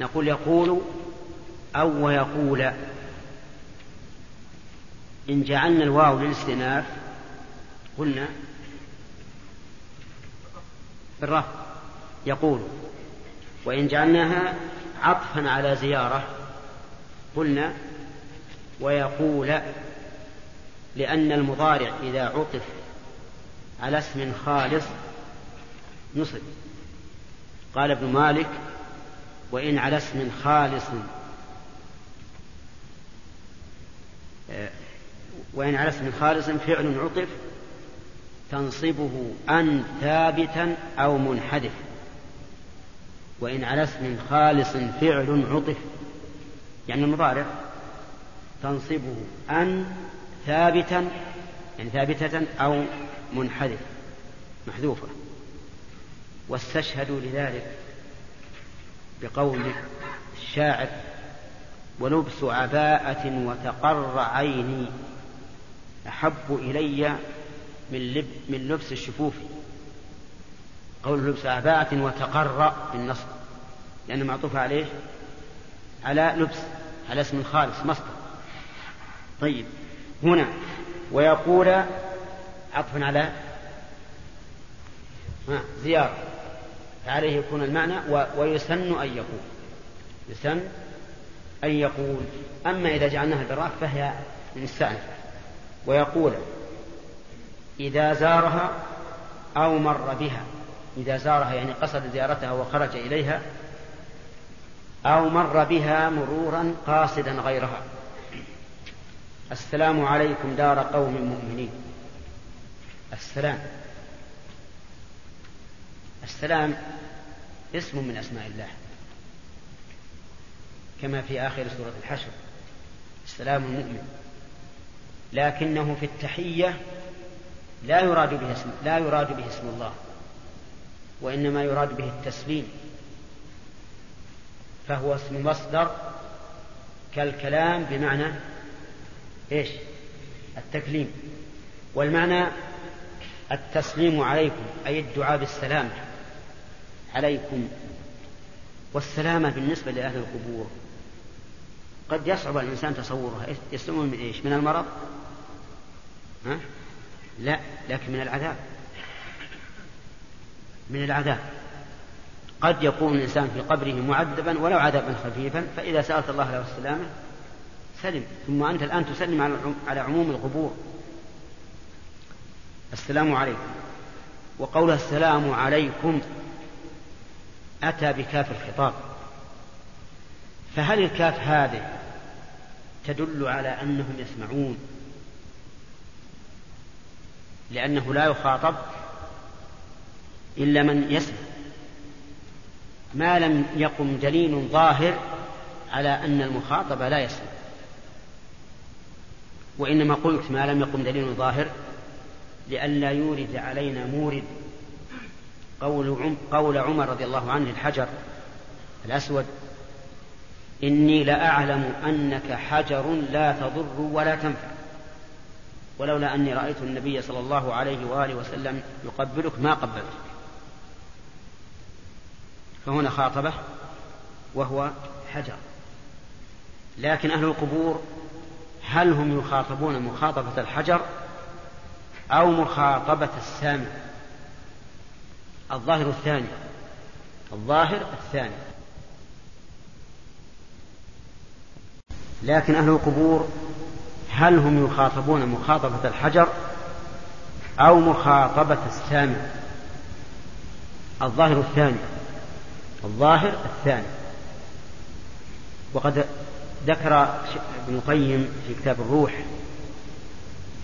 نقول يقول أو ويقول. إن جعلنا الواو للاستئناف قلنا بالرفع يقول. وإن جعلناها عطفا على زيارة قلنا ويقول لأن المضارع إذا عطف على اسم خالص نصب. قال ابن مالك وإن على اسم خالص. وإن على اسم خالص فعل عطف تنصبه أن ثابتا أو منحدف وإن على اسم خالص فعل عطف يعني المضارع تنصبه أن ثابتا يعني ثابتة أو منحدف محذوفة. واستشهدوا لذلك بقول الشاعر ولبس عباءة وتقر عيني أحب إلي من, لب من لبس الشفوف. قول لبس عباءة وتقر بالنصب لأنه معطوف عليه على لبس على اسم خالص مصدر. طيب هنا ويقول عطفا على زيارة. فعليه يكون المعنى ويسن أن يقول. يسن أن يقول. أما إذا جعلناها بالراء فهي مستأنفة ويقول إذا زارها أو مر بها. إذا زارها يعني قصد زيارتها وخرج إليها أو مر بها مرورا قاصدا غيرها. السلام عليكم دار قوم مؤمنين. السلام. السلام اسم من أسماء الله كما في آخر سورة الحشر السلام المؤمن لكنه في التحية لا يراد به اسم لا يراد به اسم الله وإنما يراد به التسليم فهو اسم مصدر كالكلام بمعنى إيش؟ التكليم والمعنى التسليم عليكم أي الدعاء بالسلامة عليكم والسلامة بالنسبة لأهل القبور. قد يصعب الإنسان تصورها يسلمون من إيش؟ من المرض؟ ها؟ لا لكن من العذاب. من العذاب. قد يكون الإنسان في قبره معذبا ولو عذابا خفيفا فإذا سألت الله له السلامة سلم. ثم أنت الآن تسلم على عموم القبور. السلام عليكم. وقول السلام عليكم أتى بكاف الخطاب. فهل الكاف هذه تدل على أنهم يسمعون؟ لأنه لا يخاطب إلا من يسمع. ما لم يقم دليل ظاهر على أن المخاطب لا يسمع. وإنما قلت ما لم يقم دليل ظاهر لئلا يورد علينا مورد قول قول عمر رضي الله عنه الحجر الأسود إني لأعلم أنك حجر لا تضر ولا تنفع. ولولا أني رأيت النبي صلى الله عليه وآله وسلم يقبلك ما قبلتك. فهنا خاطبه وهو حجر. لكن أهل القبور هل هم يخاطبون مخاطبة الحجر أو مخاطبة السامع؟ الظاهر الثاني. الظاهر الثاني. لكن أهل القبور هل هم يخاطبون مخاطبة الحجر أو مخاطبة السامع؟ الظاهر الثاني. الظاهر الثاني. وقد ذكر ابن القيم في كتاب الروح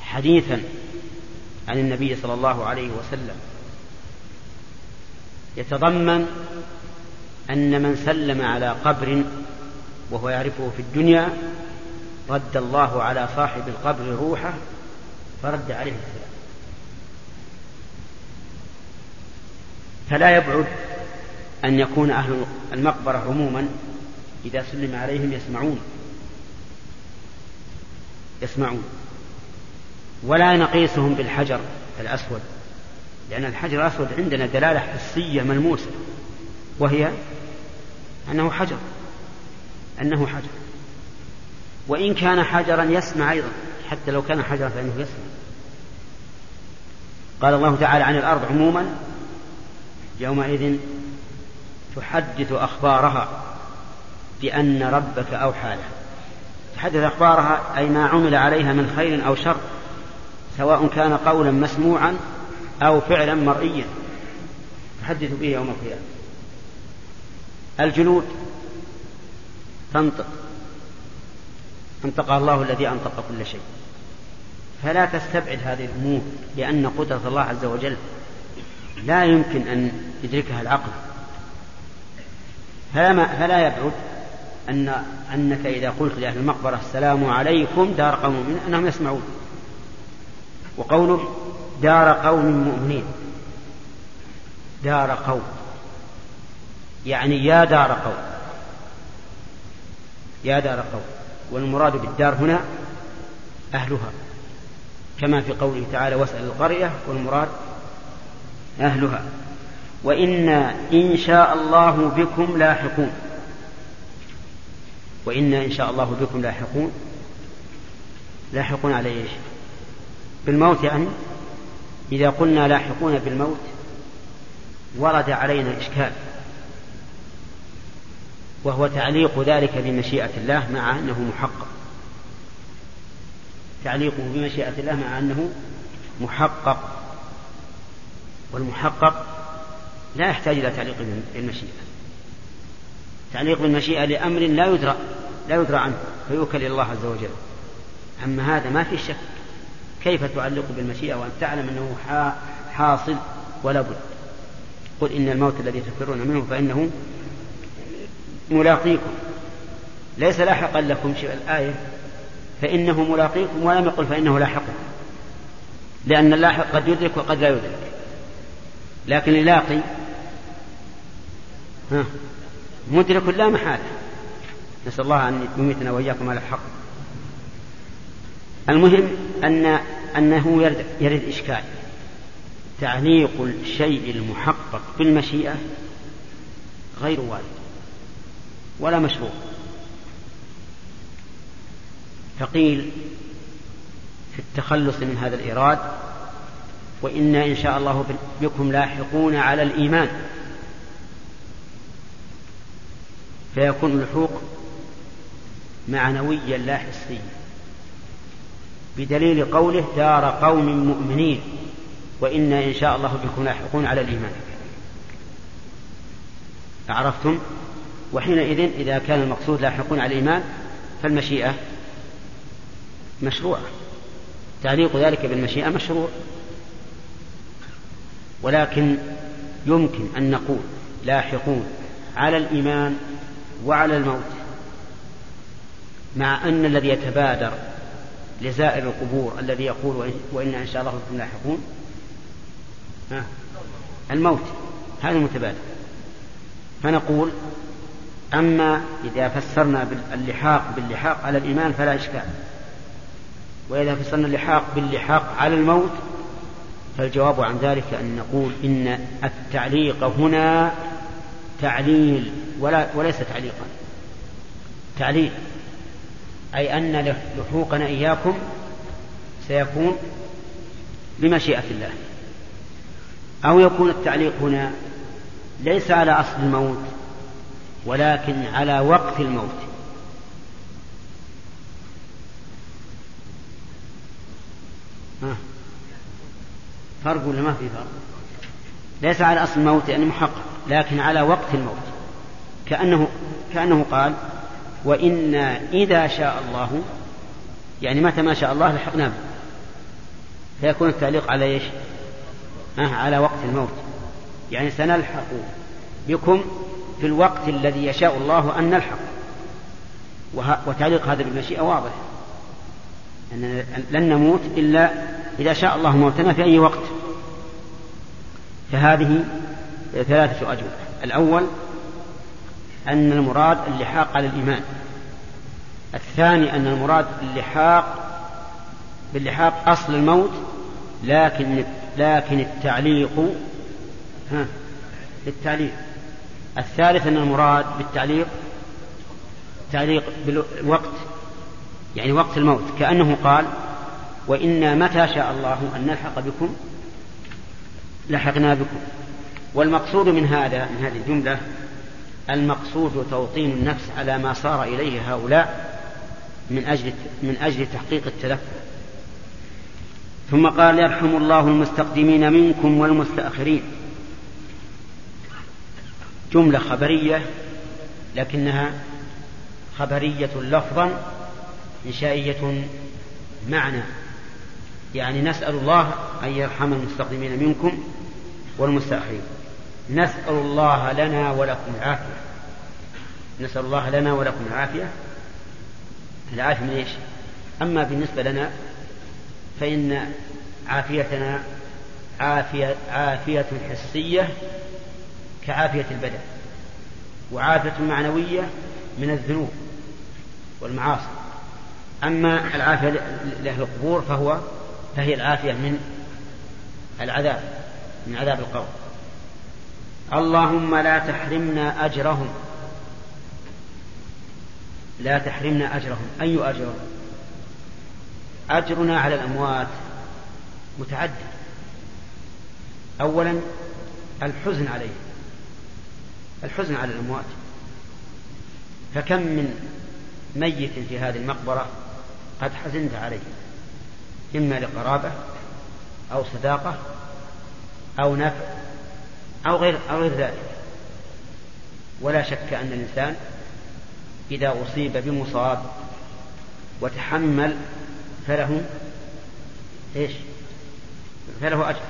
حديثا عن النبي صلى الله عليه وسلم. يتضمن أن من سلم على قبر وهو يعرفه في الدنيا رد الله على صاحب القبر روحه فرد عليه السلام. فلا يبعد أن يكون أهل المقبرة عموما إذا سلم عليهم يسمعون. يسمعون. ولا نقيسهم بالحجر الأسود. لأن الحجر الأسود عندنا دلالة حسية ملموسة وهي أنه حجر أنه حجر. وإن كان حجرا يسمع أيضا حتى لو كان حجرا فإنه يسمع. قال الله تعالى عن الأرض عموما يومئذ تحدث أخبارها بأن ربك أوحى لها. تحدث أخبارها أي ما عمل عليها من خير أو شر سواء كان قولا مسموعا أو فعلا مرئيا. تحدث به يوم القيامة. الجلود تنطق. أنطقها الله الذي أنطق كل شيء. فلا تستبعد هذه الأمور لأن قدرة الله عز وجل لا يمكن أن يدركها العقل. فلا, فلا يبعد أن أنك إذا قلت لأهل المقبرة السلام عليكم دار قوم مؤمنين أنهم يسمعون. وقوله دار قوم مؤمنين. دار قوم. يعني يا دار قوم. يا دار قوم. والمراد بالدار هنا أهلها. كما في قوله تعالى واسأل القرية والمراد أهلها. وإنا إن شاء الله بكم لاحقون. وإنا إن شاء الله بكم لاحقون. لاحقون على إيش؟ بالموت يعني؟ إذا قلنا لاحقون بالموت ورد علينا إشكال وهو تعليق ذلك بمشيئة الله مع أنه محقق تعليقه بمشيئة الله مع أنه محقق. والمحقق لا يحتاج إلى تعليق بالمشيئة. تعليق بالمشيئة لأمر لا يدرى لا يدرى عنه فيوكل إلى الله عز وجل. أما هذا ما في شك. كيف تعلق بالمشيئة وأن تعلم أنه حاصل ولا بد؟ قل إن الموت الذي تفرون منه فإنه ملاقيكم. ليس لاحقا لكم شيء الآية. فإنه ملاقيكم ولم يقل فإنه لاحقكم لأن اللاحق قد يدرك وقد لا يدرك. لكن اللاقي ها مدرك لا محالة. نسأل الله أن يميتنا وإياكم على الحق. المهم أن أنه يرد, يرد إشكال. تعليق الشيء المحقق بالمشيئة غير وارد ولا مشروع. فقيل في التخلص من هذا الإيراد وإنا إن شاء الله بكم لاحقون على الإيمان. فيكون اللحوق معنويا لا حسيا بدليل قوله دار قوم مؤمنين وإنا إن شاء الله بكم لاحقون على الإيمان. عرفتم وحينئذ إذا كان المقصود لاحقون على الإيمان فالمشيئة مشروعة. تعليق ذلك بالمشيئة مشروع. ولكن يمكن أن نقول لاحقون على الإيمان وعلى الموت مع أن الذي يتبادر لزائر القبور الذي يقول وإنا إن شاء الله بكم لاحقون. الموت. هذا المتبادر فنقول أما إذا فسرنا اللحاق باللحاق على الإيمان فلا إشكال. وإذا فسرنا اللحاق باللحاق على الموت فالجواب عن ذلك أن نقول إن التعليق هنا تعليل ولا وليس تعليقا. تعليل. أي أن لحوقنا إياكم سيكون بمشيئة الله. أو يكون التعليق هنا ليس على أصل الموت ولكن على وقت الموت. ها. فرق ولا ما في فرق؟ ليس على أصل الموت يعني محقق لكن على وقت الموت. كأنه كأنه قال وإنا إذا شاء الله يعني متى ما شاء الله لحقنا به. فيكون التعليق على إيش؟ آه على وقت الموت. يعني سنلحق بكم في الوقت الذي يشاء الله أن نلحق. وتعليق هذا بالمشيئة واضح. أن لن نموت إلا إذا شاء الله موتنا في أي وقت. فهذه ثلاثة أجوبة. الأول أن المراد اللحاق على الإيمان. الثاني أن المراد اللحاق باللحاق أصل الموت لكن لكن التعليق ها للتعليق الثالث أن المراد بالتعليق تعليق بالوقت يعني وقت الموت. كأنه قال وإنا متى شاء الله أن نلحق بكم؟ لحقنا بكم. والمقصود من هذا من هذه الجملة المقصود توطين النفس على ما صار إليه هؤلاء من أجل من أجل تحقيق التذكر ثم قال يرحم الله المستقدمين منكم والمستأخرين. جملة خبرية لكنها خبرية لفظا إنشائية معنى. يعني نسأل الله أن يرحم المستقدمين منكم والمستأخرين. نسأل الله لنا ولكم العافية. نسأل الله لنا ولكم العافية. العافية من إيش؟ أما بالنسبة لنا فإن عافيتنا عافية عافية حسية كعافية البدن وعافية معنوية من الذنوب والمعاصي. أما العافية لأهل القبور فهو فهي العافية من العذاب من عذاب القبر. اللهم لا تحرمنا أجرهم. لا تحرمنا أجرهم. أي أجر؟ أجرنا على الأموات. متعدد. أولا الحزن عليهم. الحزن على الأموات. فكم من ميت في هذه المقبرة قد حزنت عليه. إما لقرابة أو صداقة أو نفع. أو غير أو غير ذلك. ولا شك أن الإنسان إذا أصيب بمصاب وتحمل فله إيش؟ فله أجر.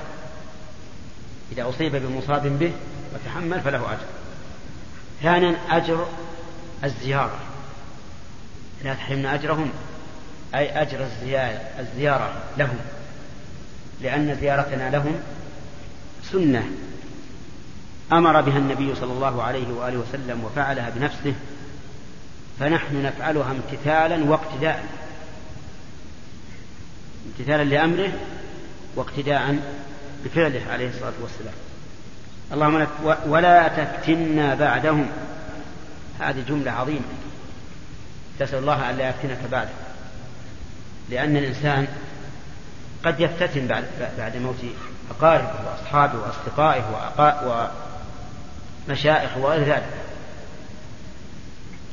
إذا أصيب بمصاب به وتحمل فله أجر. ثانيا أجر الزيارة. لا تحرمنا أجرهم أي أجر الزيارة لهم. لأن زيارتنا لهم سنة. أمر بها النبي صلى الله عليه وآله وسلم وفعلها بنفسه فنحن نفعلها امتثالا واقتداء. امتثالا لأمره واقتداء بفعله عليه الصلاة والسلام. اللهم ولا تفتنا بعدهم. هذه جملة عظيمة. تسأل الله أن لا يفتنك بعده. لأن الإنسان قد يفتتن بعد, بعد موت أقاربه وأصحابه وأصدقائه ومشائخه وغير ذلك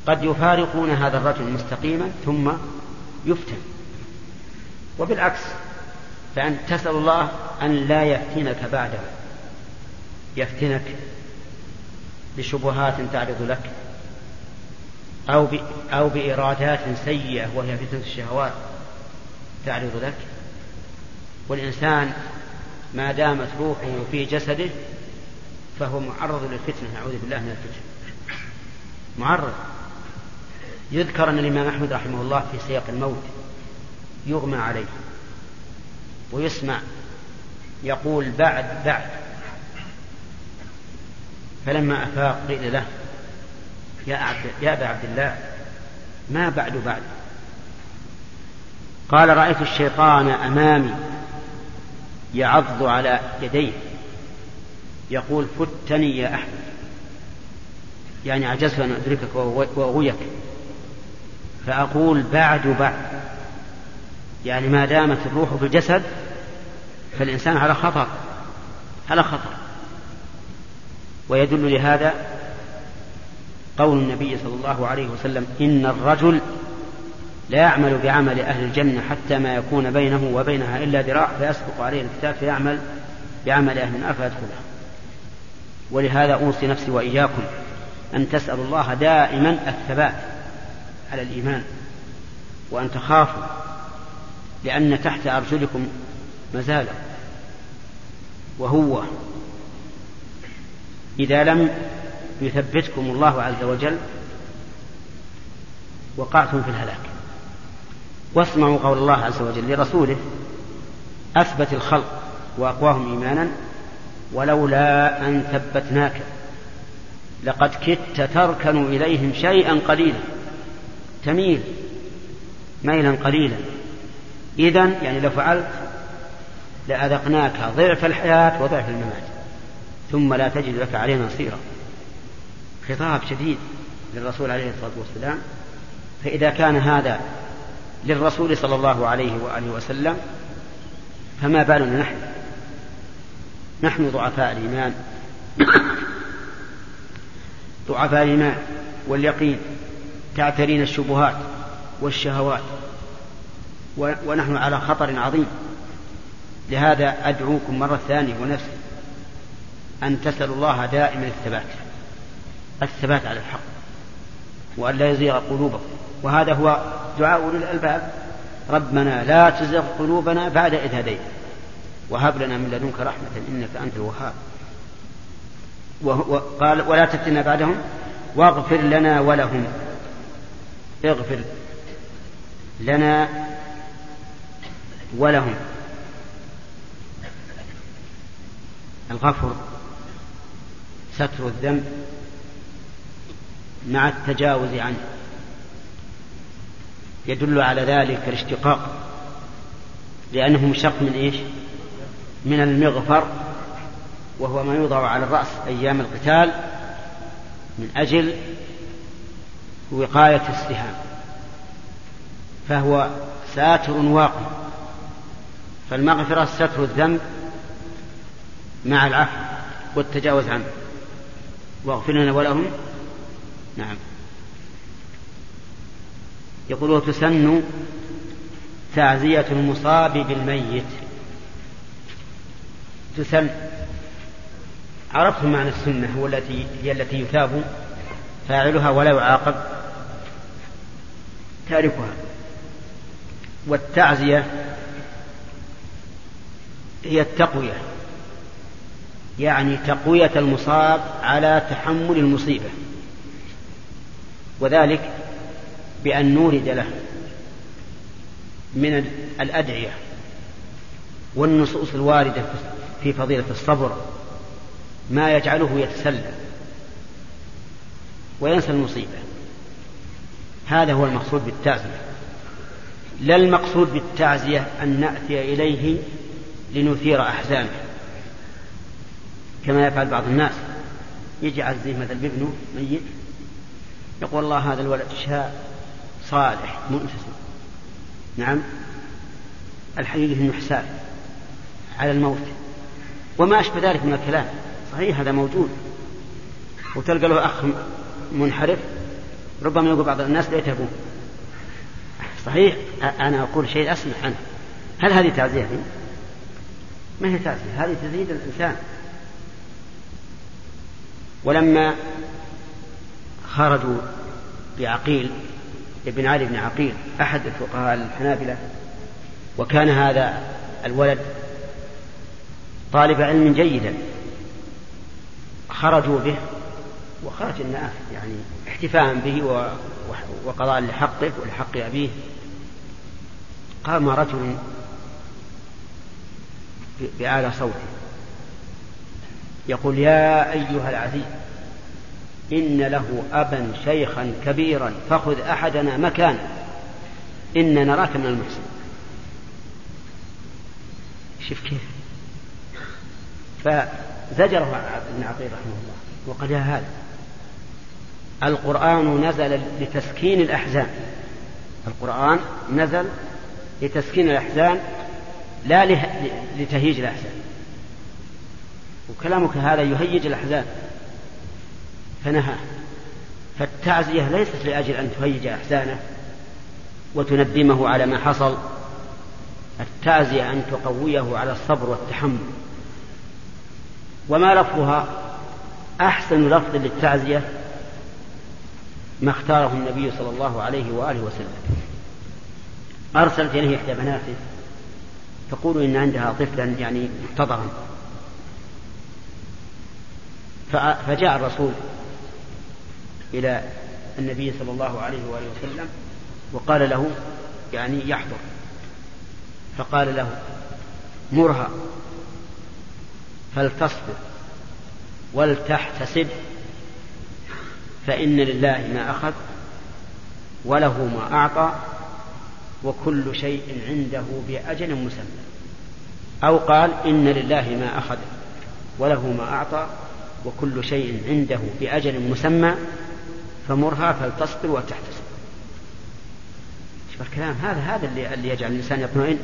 قد يفارقون هذا الرجل مستقيما ثم يفتن. وبالعكس فأنت تسأل الله أن لا يفتنك بعده. يفتنك بشبهات تعرض لك أو أو بإرادات سيئة وهي فتنة الشهوات تعرض لك. والإنسان ما دامت روحه في جسده فهو معرض للفتنة نعوذ بالله من الفتنة. معرض. يذكر أن الإمام أحمد رحمه الله في سياق الموت يغمى عليه ويسمع يقول بعد بعد. فلما أفاق قيل له يا عبد يا أبا عبد الله ما بعد بعد؟ قال رأيت الشيطان أمامي يعض على يديه. يقول فتني يا أحمد. يعني عجزت أن أدركك وأغويك. فأقول بعد بعد. يعني ما دامت الروح في الجسد فالإنسان على خطر على خطر. ويدل لهذا قول النبي صلى الله عليه وسلم إن الرجل لا يعمل بعمل أهل الجنة حتى ما يكون بينه وبينها إلا ذراع فيسبق عليه الكتاب فيعمل بعمل أهل النار فيدخلها. ولهذا أوصي نفسي وإياكم أن تسألوا الله دائما الثبات على الإيمان وأن تخافوا لأن تحت أرجلكم مزالة وهو إذا لم يثبتكم الله عز وجل وقعتم في الهلاك. واسمعوا قول الله عز وجل لرسوله أثبت الخلق وأقواهم إيمانا ولولا أن ثبتناك. لقد كدت تركن إليهم شيئا قليلا. تميل. ميلا قليلا. إذا يعني لو فعلت لأذقناك ضعف الحياة وضعف الممات. ثم لا تجد لك علينا نصيرا. خطاب شديد للرسول عليه الصلاة والسلام. فإذا كان هذا للرسول صلى الله عليه وآله وسلم فما بالنا نحن؟ نحن ضعفاء الإيمان. ضعفاء الإيمان واليقين تعترين الشبهات والشهوات. ونحن على خطر عظيم. لهذا أدعوكم مرة ثانية ونفسي أن تسألوا الله دائما الثبات. الثبات على الحق. وأن لا يزيغ قلوبكم. وهذا هو دعاء أولي الألباب. ربنا لا تزغ قلوبنا بعد إذ هديت. وهب لنا من لدنك رحمة إنك أنت الوهاب. وقال ولا تفتنا بعدهم واغفر لنا ولهم. اغفر لنا ولهم. الغفر ستر الذنب مع التجاوز عنه. يدل على ذلك الاشتقاق لأنه مشتق من إيش؟ من المغفر وهو ما يوضع على الرأس أيام القتال من أجل وقاية السهام. فهو ساتر واقع. فالمغفرة ستر الذنب مع العفو والتجاوز عنه. واغفر لنا ولهم. نعم. يقول وتسن تعزية المصاب بالميت. تسن عرفتم معنى السنة هو التي هي التي يثاب فاعلها ولا يعاقب. تاركها. والتعزية هي التقوية يعني تقوية المصاب على تحمل المصيبة. وذلك بأن نورد له من الأدعية والنصوص الواردة في فضيلة الصبر ما يجعله يتسلى وينسى المصيبة. هذا هو المقصود بالتعزية. لا المقصود بالتعزية أن نأتي إليه لنثير أحزانه كما يفعل بعض الناس. يجي عزيه مثل بابنه ميت يقول الله هذا الولد شاب صالح مؤتسم نعم. الحقيقة إنه حساب على الموت. وما أشبه ذلك من الكلام. صحيح هذا موجود. وتلقى له أخ منحرف ربما يقول بعض الناس ليت أبوه صحيح أنا أقول شيء أسمع عنه. هل هذه تعزية؟ ما هي تعزية؟ هذه تزيد الإنسان. ولما خرجوا بعقيل ابن علي بن عقيل أحد الفقهاء الحنابلة وكان هذا الولد طالب علم جيدا. خرجوا به وخرج الناس يعني احتفاء به وقضاء لحقه ولحق أبيه. قام رجل بأعلى صوته. يقول يا أيها العزيز إن له أبا شيخا كبيرا فخذ أحدنا مكانه إن نراك من المحسن شوف كيف فزجره ابن عقيل رحمه الله وقال يا هذا. القرآن نزل لتسكين الأحزان. القرآن نزل لتسكين الأحزان لا لتهيج الأحزان. وكلامك هذا يهيج الأحزان. فنهى. فالتعزية ليست لأجل أن تهيج أحزانه وتندمه على ما حصل. التعزية أن تقويه على الصبر والتحمل. وما لفظها؟ أحسن لفظ للتعزية ما اختاره النبي صلى الله عليه وآله وسلم. أرسلت إليه إحدى بناته تقول إن عندها طفلا يعني محتضرا. فجاء الرسول إلى النبي صلى الله عليه وآله وسلم وقال له يعني يحضر. فقال له مرها فلتصبر ولتحتسب فإن لله ما أخذ وله ما أعطى وكل شيء عنده بأجل مسمى. أو قال إن لله ما أخذ وله ما أعطى وكل شيء عنده بأجل مسمى فمرها فلتصبر وتحتسب. شوف الكلام هذا هذا اللي, اللي يجعل الإنسان يطمئن.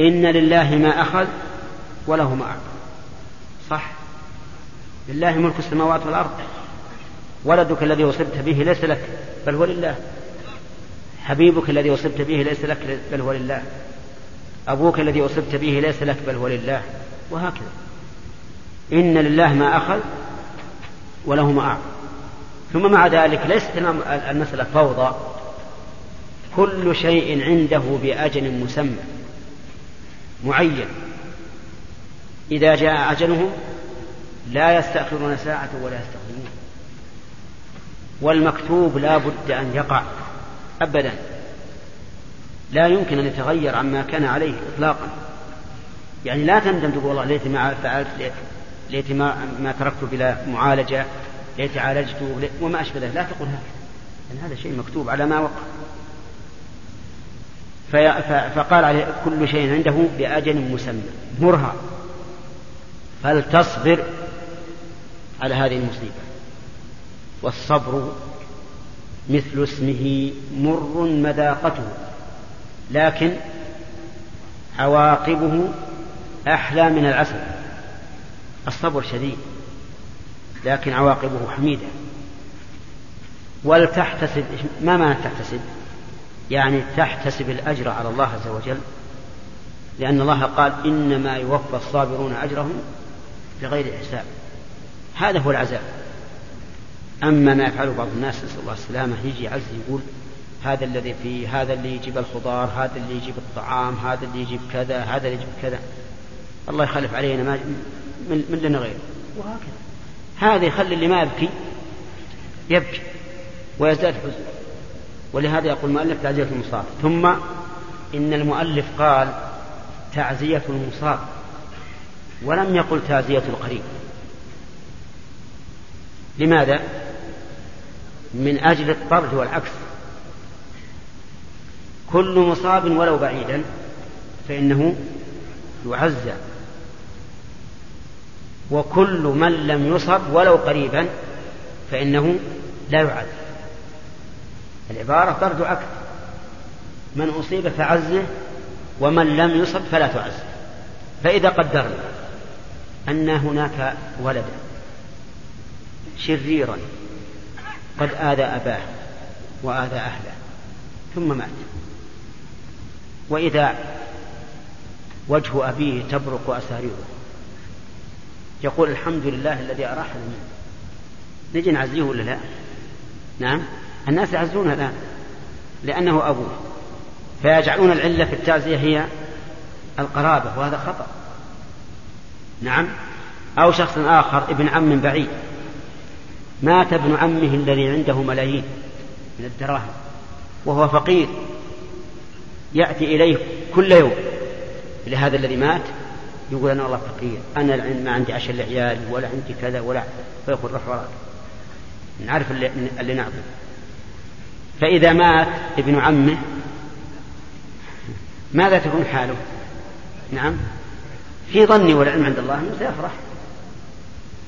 إن لله ما أخذ وله ما أعطى. صح؟ لله ملك السماوات والأرض. ولدك الذي أصبت به ليس لك بل هو لله. حبيبك الذي أصبت به ليس لك بل هو لله. أبوك الذي أصبت به ليس لك بل هو لله. وهكذا. إن لله ما أخذ وله ما أعطى. ثم مع ذلك ليست المسألة فوضى. كل شيء عنده بأجل مسمى معين. إذا جاء أجلهم لا يستأخرون ساعة ولا يستقدمون. والمكتوب لا بد أن يقع أبدا. لا يمكن أن يتغير عما كان عليه إطلاقا. يعني لا تندم تقول والله ليت ما فعلت ليت ما, ما تركت بلا معالجة ليت عالجت وما أشبه ذلك. لا تقول هذا. يعني هذا شيء مكتوب على ما وقع. فقال عليه كل شيء عنده بأجل مسمى مرها فلتصبر على هذه المصيبة. والصبر مثل اسمه مر مذاقته لكن عواقبه أحلى من العسل. الصبر شديد لكن عواقبه حميدة. ولتحتسب ما معنى تحتسب؟ يعني تحتسب الأجر على الله عز وجل لأن الله قال إنما يوفى الصابرون أجرهم بغير حساب. هذا هو العذاب. أما ما يفعله بعض الناس نسأل الله السلامة يجي عز يقول هذا الذي فيه هذا اللي يجيب الخضار هذا اللي يجيب الطعام هذا اللي يجيب كذا هذا اللي يجيب كذا. الله يخلف علينا ما من, من لنا غيره وهكذا. هذا يخلي اللي ما يبكي يبكي ويزداد حزن. ولهذا يقول المؤلف تعزية المصاب. ثم إن المؤلف قال تعزية المصاب. ولم يقل تعزية القريب. لماذا؟ من أجل الطرد والعكس. كل مصاب ولو بعيدا فإنه يعزى. وكل من لم يصب ولو قريبا فإنه لا يعز العبارة طرد عكس. من أصيب فعزه ومن لم يصب فلا تعز فإذا قدرنا أن هناك ولدا شريرا قد آذى أباه وآذى أهله ثم مات. وإذا وجه أبيه تبرق أساريره. يقول الحمد لله الذي أراحنا منه نجي نعزيه ولا لا؟ نعم. الناس يعزونه الآن لأنه أبوه. فيجعلون العلة في التعزية هي القرابة وهذا خطأ. نعم. أو شخص آخر ابن عم بعيد. مات ابن عمه الذي عنده ملايين من الدراهم وهو فقير. يأتي إليه كل يوم. لهذا الذي مات يقول أنا والله فقير. أنا ما عندي عشر لعيالي ولا عندي كذا ولا فيقول روح وراك. نعرف اللي, اللي نعطي فإذا مات ابن عمه ماذا تكون حاله؟ نعم. في ظني والعلم عند الله أنه سيفرح.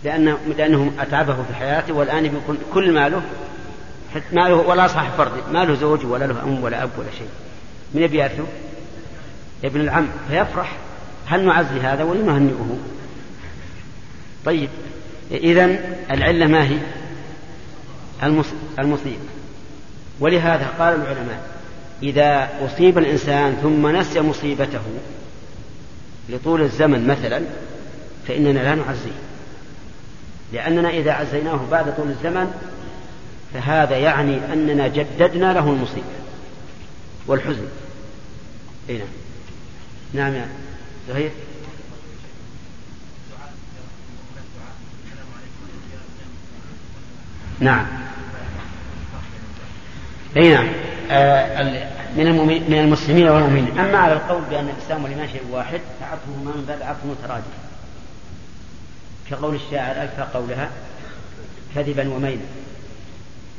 لأنه, لأنه أتعبه في حياته والآن يكون كل ماله ماله ولا صاحب فرد ما له زوج ولا له أم ولا أب ولا شيء. من يبي يرثه ابن العم. فيفرح. هل نعزي هذا ولا نهنئه؟ طيب إذا العلة ما هي؟ المصيب. ولهذا قال العلماء إذا أصيب الإنسان ثم نسي مصيبته لطول الزمن مثلا فإننا لا نعزيه. لأننا إذا عزيناه بعد طول الزمن فهذا يعني أننا جددنا له المصيبة والحزن. أي نعم. نعم يا زهير. نعم. اي نعم. آه من من المسلمين والمؤمنين. أما على القول بأن الإسلام والإيمان شيء واحد فعطفهما من باب عطف مترادف كقول الشاعر الفى قولها كذبا وميلا.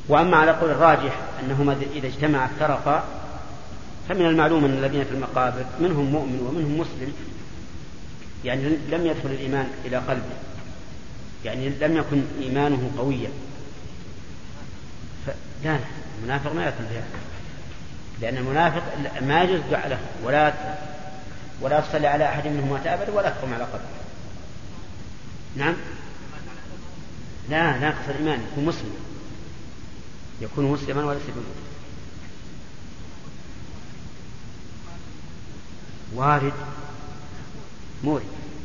وأما على قول الراجح أنهما إذا اجتمعا افترقا فمن المعلوم أن الذين في المقابر منهم مؤمن ومنهم مسلم يعني لم يدخل الإيمان إلى قلبه. يعني لم يكن إيمانه قويا. لا المنافق ما يدخل فيها لأن المنافق ما يجوز الدعاء له ولا ولا تصلي على أحد منهم أبدا ولا تقوم على قبره. نعم؟ لا ناقص الإيمان يكون مسلم. يكون مسلما وليس بمؤمن وارد. مورد.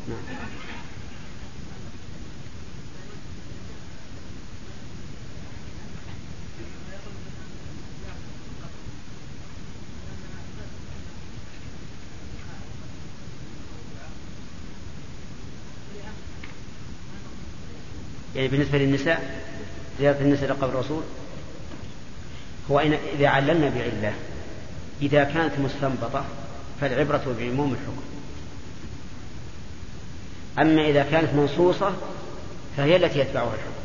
نعم. بالنسبة للنساء زيارة النساء لقبر الرسول هو إذا عللنا بعلة إذا كانت مستنبطة فالعبرة بعموم الحكم. أما إذا كانت منصوصة فهي التي يتبعها الحكم.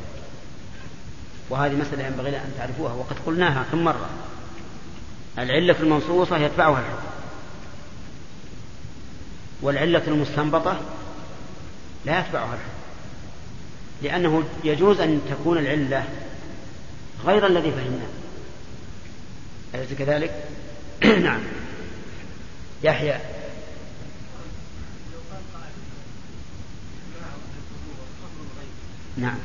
وهذه مسألة ينبغي أن تعرفوها وقد قلناها كم مرة. العلة المنصوصة يتبعها الحكم. والعلة المستنبطة لا يتبعها الحكم. لأنه يجوز أن تكون العلة غير الذي فهمناه. أليس كذلك؟ نعم. يحيى. نعم.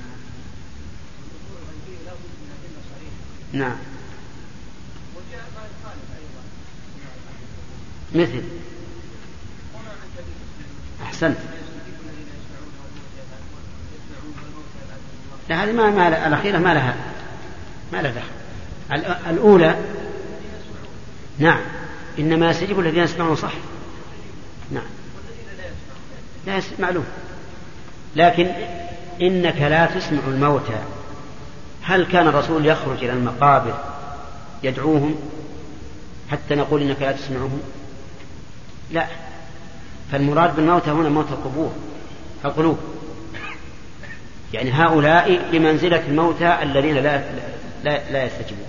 نعم. مثل. أحسنت. لا هذه ما, ما الأخيرة ما لها ما لها دخل. الأولى نعم إنما يستجيب الذين يسمعون صح. نعم. لا يسمع معلوم. لكن إنك لا تسمع الموتى. هل كان الرسول يخرج إلى المقابر يدعوهم حتى نقول إنك لا تسمعهم؟ لا. فالمراد بالموتى هنا موت القبور القلوب. يعني هؤلاء بمنزلة الموتى الذين لا لا, لا يستجيبون.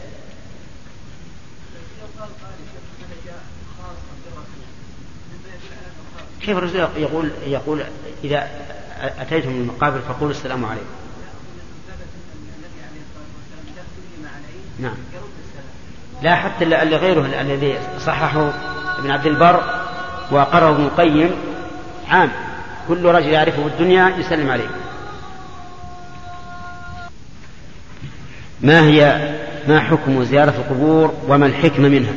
كيف الرسول يقول يقول إذا أتيتم من المقابر فقولوا السلام عليكم. نعم. لا حتى اللي غيره الذي صححه ابن عبد البر وقرأه ابن القيم عام. كل رجل يعرفه في الدنيا يسلم عليه. ما هي ما حكم زيارة القبور وما الحكمة منها؟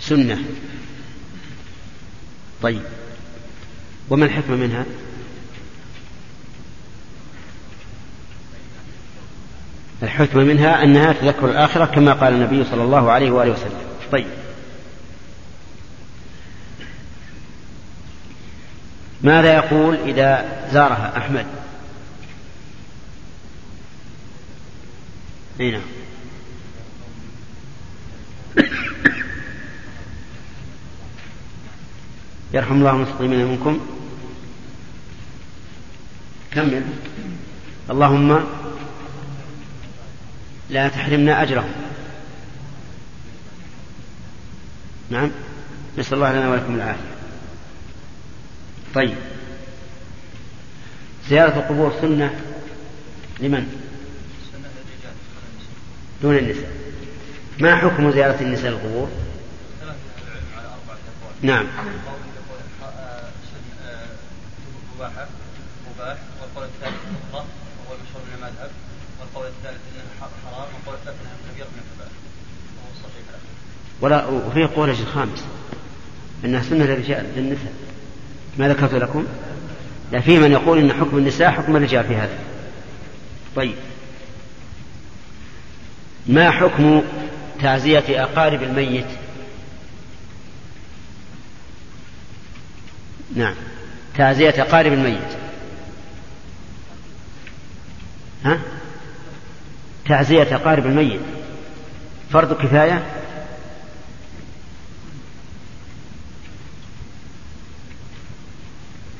سنة. طيب. وما الحكمة منها؟ الحكمة منها أنها تذكر الآخرة كما قال النبي صلى الله عليه وآله وسلم. طيب. ماذا يقول إذا زارها أحمد. أي نعم. يرحم الله المستقيمين منكم. كمل. اللهم لا تحرمنا أجرهم. نعم. نسأل الله لنا ولكم العافية. طيب. زيارة القبور سنة لمن؟ دون النساء ما حكم زيارة النساء القبور؟ نعم مباحة مباح والقول الثالث وهو المشهور من المذهب والقول الثالث حرام والقول الثالث من وهو الصحيح ولا وفي قول الخامس إنها سنة للرجال للنساء ما ذكرت لكم؟ لا في من يقول إن حكم النساء حكم الرجال في هذا. طيب. ما حكم تعزية أقارب الميت؟ نعم. تعزية أقارب الميت. ها؟ تعزية أقارب الميت. فرض كفاية؟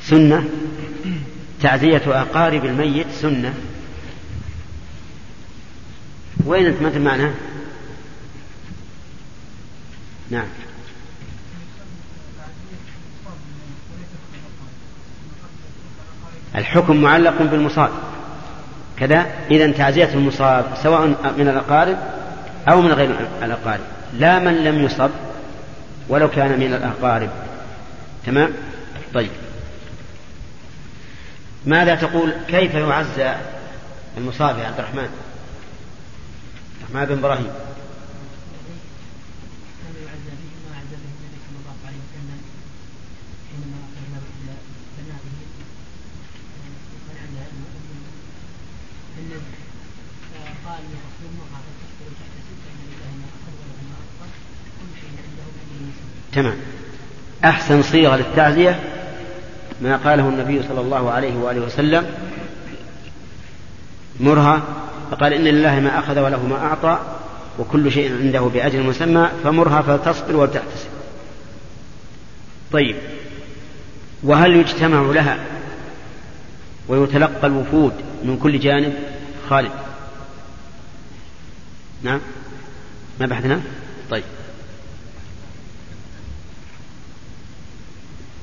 سنة؟ تعزية أقارب الميت سنة. وين أنت؟ ما أنت معنا نعم. الحكم معلق بالمصاب. كذا. إذا تعزية المصاب سواء من الأقارب أو من غير الأقارب. لا من لم يصب ولو كان من الأقارب. تمام؟ طيب. ماذا تقول؟ كيف يعزى المصاب يا عبد الرحمن مع بن إبراهيم. تمام. أحسن صيغة للتعزية ما قاله النبي صلى الله عليه وآله وسلم مرها فقال إن لله ما أخذ وله ما أعطى وكل شيء عنده بأجل مسمى فمرها فتصبر وتحتسب. طيب وهل يجتمع لها ويتلقى الوفود من كل جانب؟ خالد. نعم. ما بحثنا؟ طيب.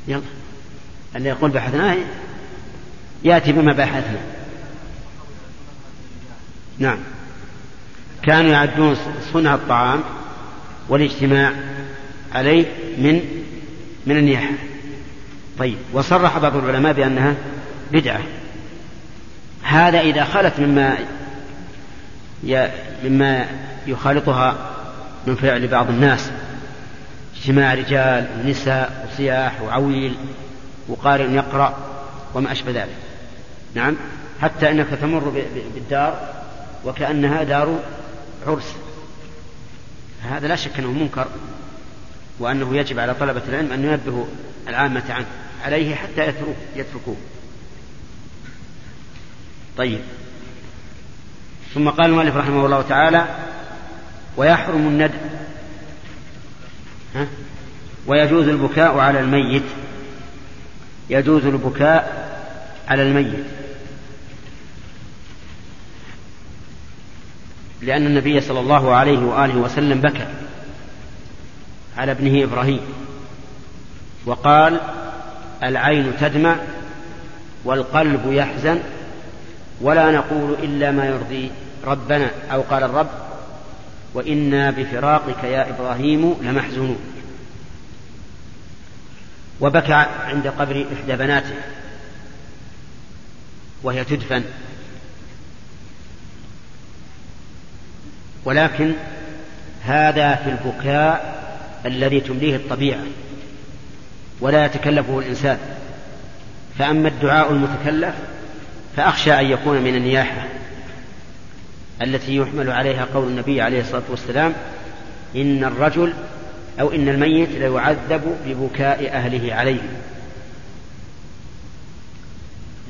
يلا. اللي يقول بحثنا يأتي بما بحثنا. نعم. كانوا يعدون صنع الطعام والاجتماع عليه من من النياحة. طيب وصرح بعض العلماء بأنها بدعة. هذا إذا خلت مما مما يخالطها من فعل بعض الناس اجتماع رجال ونساء وصياح وعويل. وقارئ يقرأ وما أشبه ذلك. نعم؟ حتى أنك تمر بالدار وكأنها دار عرس. هذا لا شك أنه منكر وأنه يجب على طلبة العلم أن ينبهوا العامة عنه. عليه حتى يتركوه. طيب. ثم قال المؤلف رحمه الله تعالى ويحرم الندب. ها؟ ويجوز البكاء على الميت. يجوز البكاء على الميت. لأن النبي صلى الله عليه وآله وسلم بكى على ابنه إبراهيم. وقال العين تدمع والقلب يحزن ولا نقول إلا ما يرضي ربنا. أو قال الرب وإنا بفراقك يا إبراهيم لمحزونون. وبكى عند قبر إحدى بناته وهي تدفن. ولكن هذا في البكاء الذي تمليه الطبيعة ولا يتكلفه الإنسان. فأما الدعاء المتكلف فأخشى أن يكون من النياحة التي يحمل عليها قول النبي عليه الصلاة والسلام إن الرجل أو إن الميت ليعذب ببكاء أهله عليه.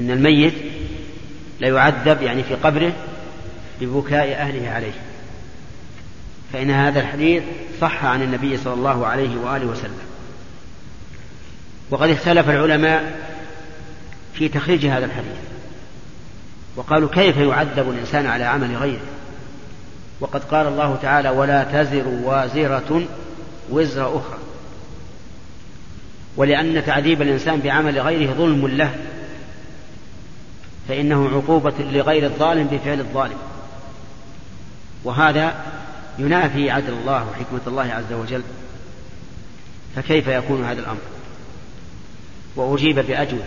إن الميت ليعذب يعني في قبره ببكاء أهله عليه. فإن هذا الحديث صح عن النبي صلى الله عليه وآله وسلم. وقد اختلف العلماء في تخريج هذا الحديث. وقالوا كيف يعذب الإنسان على عمل غيره؟ وقد قال الله تعالى ولا تزر وازرة وزر أخرى. ولأن تعذيب الإنسان بعمل غيره ظلم له. فإنه عقوبة لغير الظالم بفعل الظالم. وهذا ينافي عدل الله وحكمة الله عز وجل. فكيف يكون هذا الأمر؟ وأجيب بأجوبة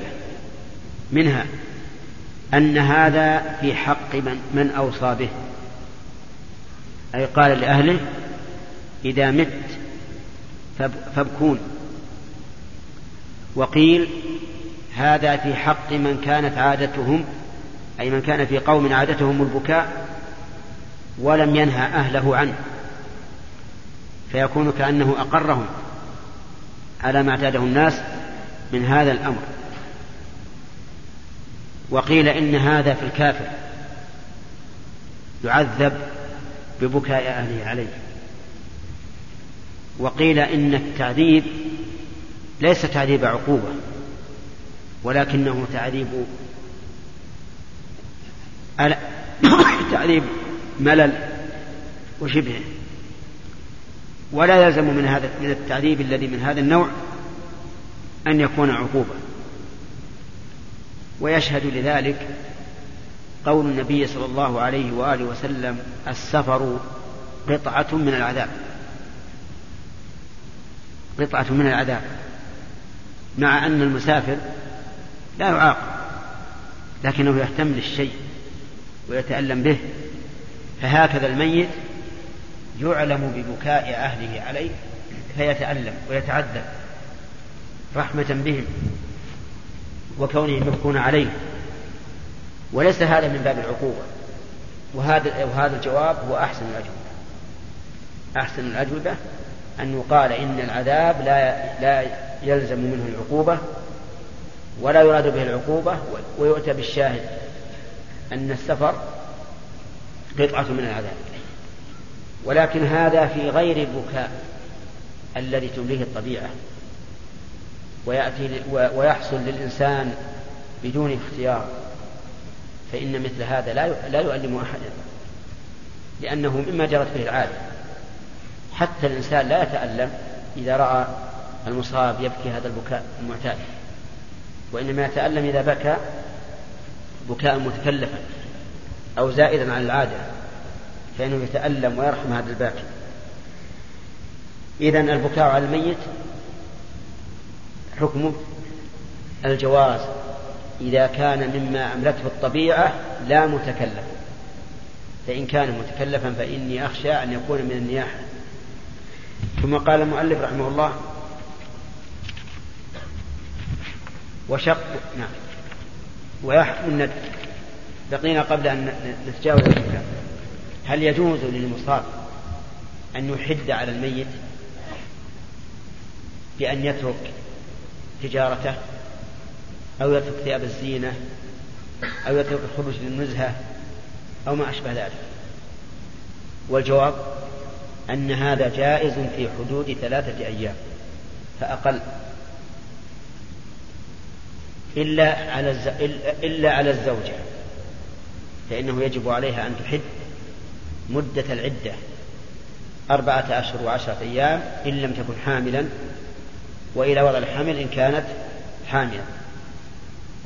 منها أن هذا في حق من, من أوصى به. أي قال لأهله إذا مت فابكون. وقيل هذا في حق من كانت عادتهم أي من كان في قوم عادتهم البكاء ولم ينهى أهله عنه فيكون كأنه أقرهم على ما اعتاده الناس من هذا الأمر. وقيل إن هذا في الكافر يعذب ببكاء أهله عليه. وقيل إن التعذيب ليس تعذيب عقوبة ولكنه تعذيب تعذيب ملل وشبهه ولا يلزم من هذا من التعذيب الذي من هذا النوع أن يكون عقوبة. ويشهد لذلك قول النبي صلى الله عليه وآله وسلم السفر قطعة من العذاب. قطعة من العذاب مع أن المسافر لا يعاقب لكنه يحتمل الشيء ويتألم به فهكذا الميت يعلم ببكاء أهله عليه فيتألم ويتعذب رحمة بهم وكونهم يبكون عليه. وليس هذا من باب العقوبة. وهذا وهذا الجواب هو أحسن الأجوبة. أحسن الأجوبة أن يقال إن العذاب لا لا يلزم منه العقوبة ولا يراد به العقوبة ويؤتى بالشاهد أن السفر قطعة من العذاب. ولكن هذا في غير البكاء الذي تمليه الطبيعة ويأتي ويحصل للإنسان بدون اختيار. فإن مثل هذا لا لا يؤلم أحدا لأنه مما جرت به العادة. حتى الإنسان لا يتألم إذا رأى المصاب يبكي هذا البكاء المعتاد. وإنما يتألم إذا بكى بكاء متكلفا أو زائدا عن العادة فإنه يتألم ويرحم هذا الباكي. إذا البكاء على الميت حكمه الجواز. إذا كان مما أملته الطبيعة لا متكلفا فإن كان متكلفا فإني أخشى أن يكون من النياحة. ثم قال المؤلف رحمه الله وشق نعم. ويحكم الندب بقينا قبل أن نتجاوز الكتاب. هل يجوز للمصاب أن يحد على الميت بأن يترك تجارته أو يترك ثياب الزينة أو يترك الخروج للنزهة أو ما أشبه ذلك؟ والجواب أن هذا جائز في حدود ثلاثة أيام فأقل. إلا على إلا على الزوجة فإنه يجب عليها أن تحد مدة العدة أربعة أشهر وعشرة أيام إن لم تكن حاملا وإلى وضع الحمل إن كانت حاملا.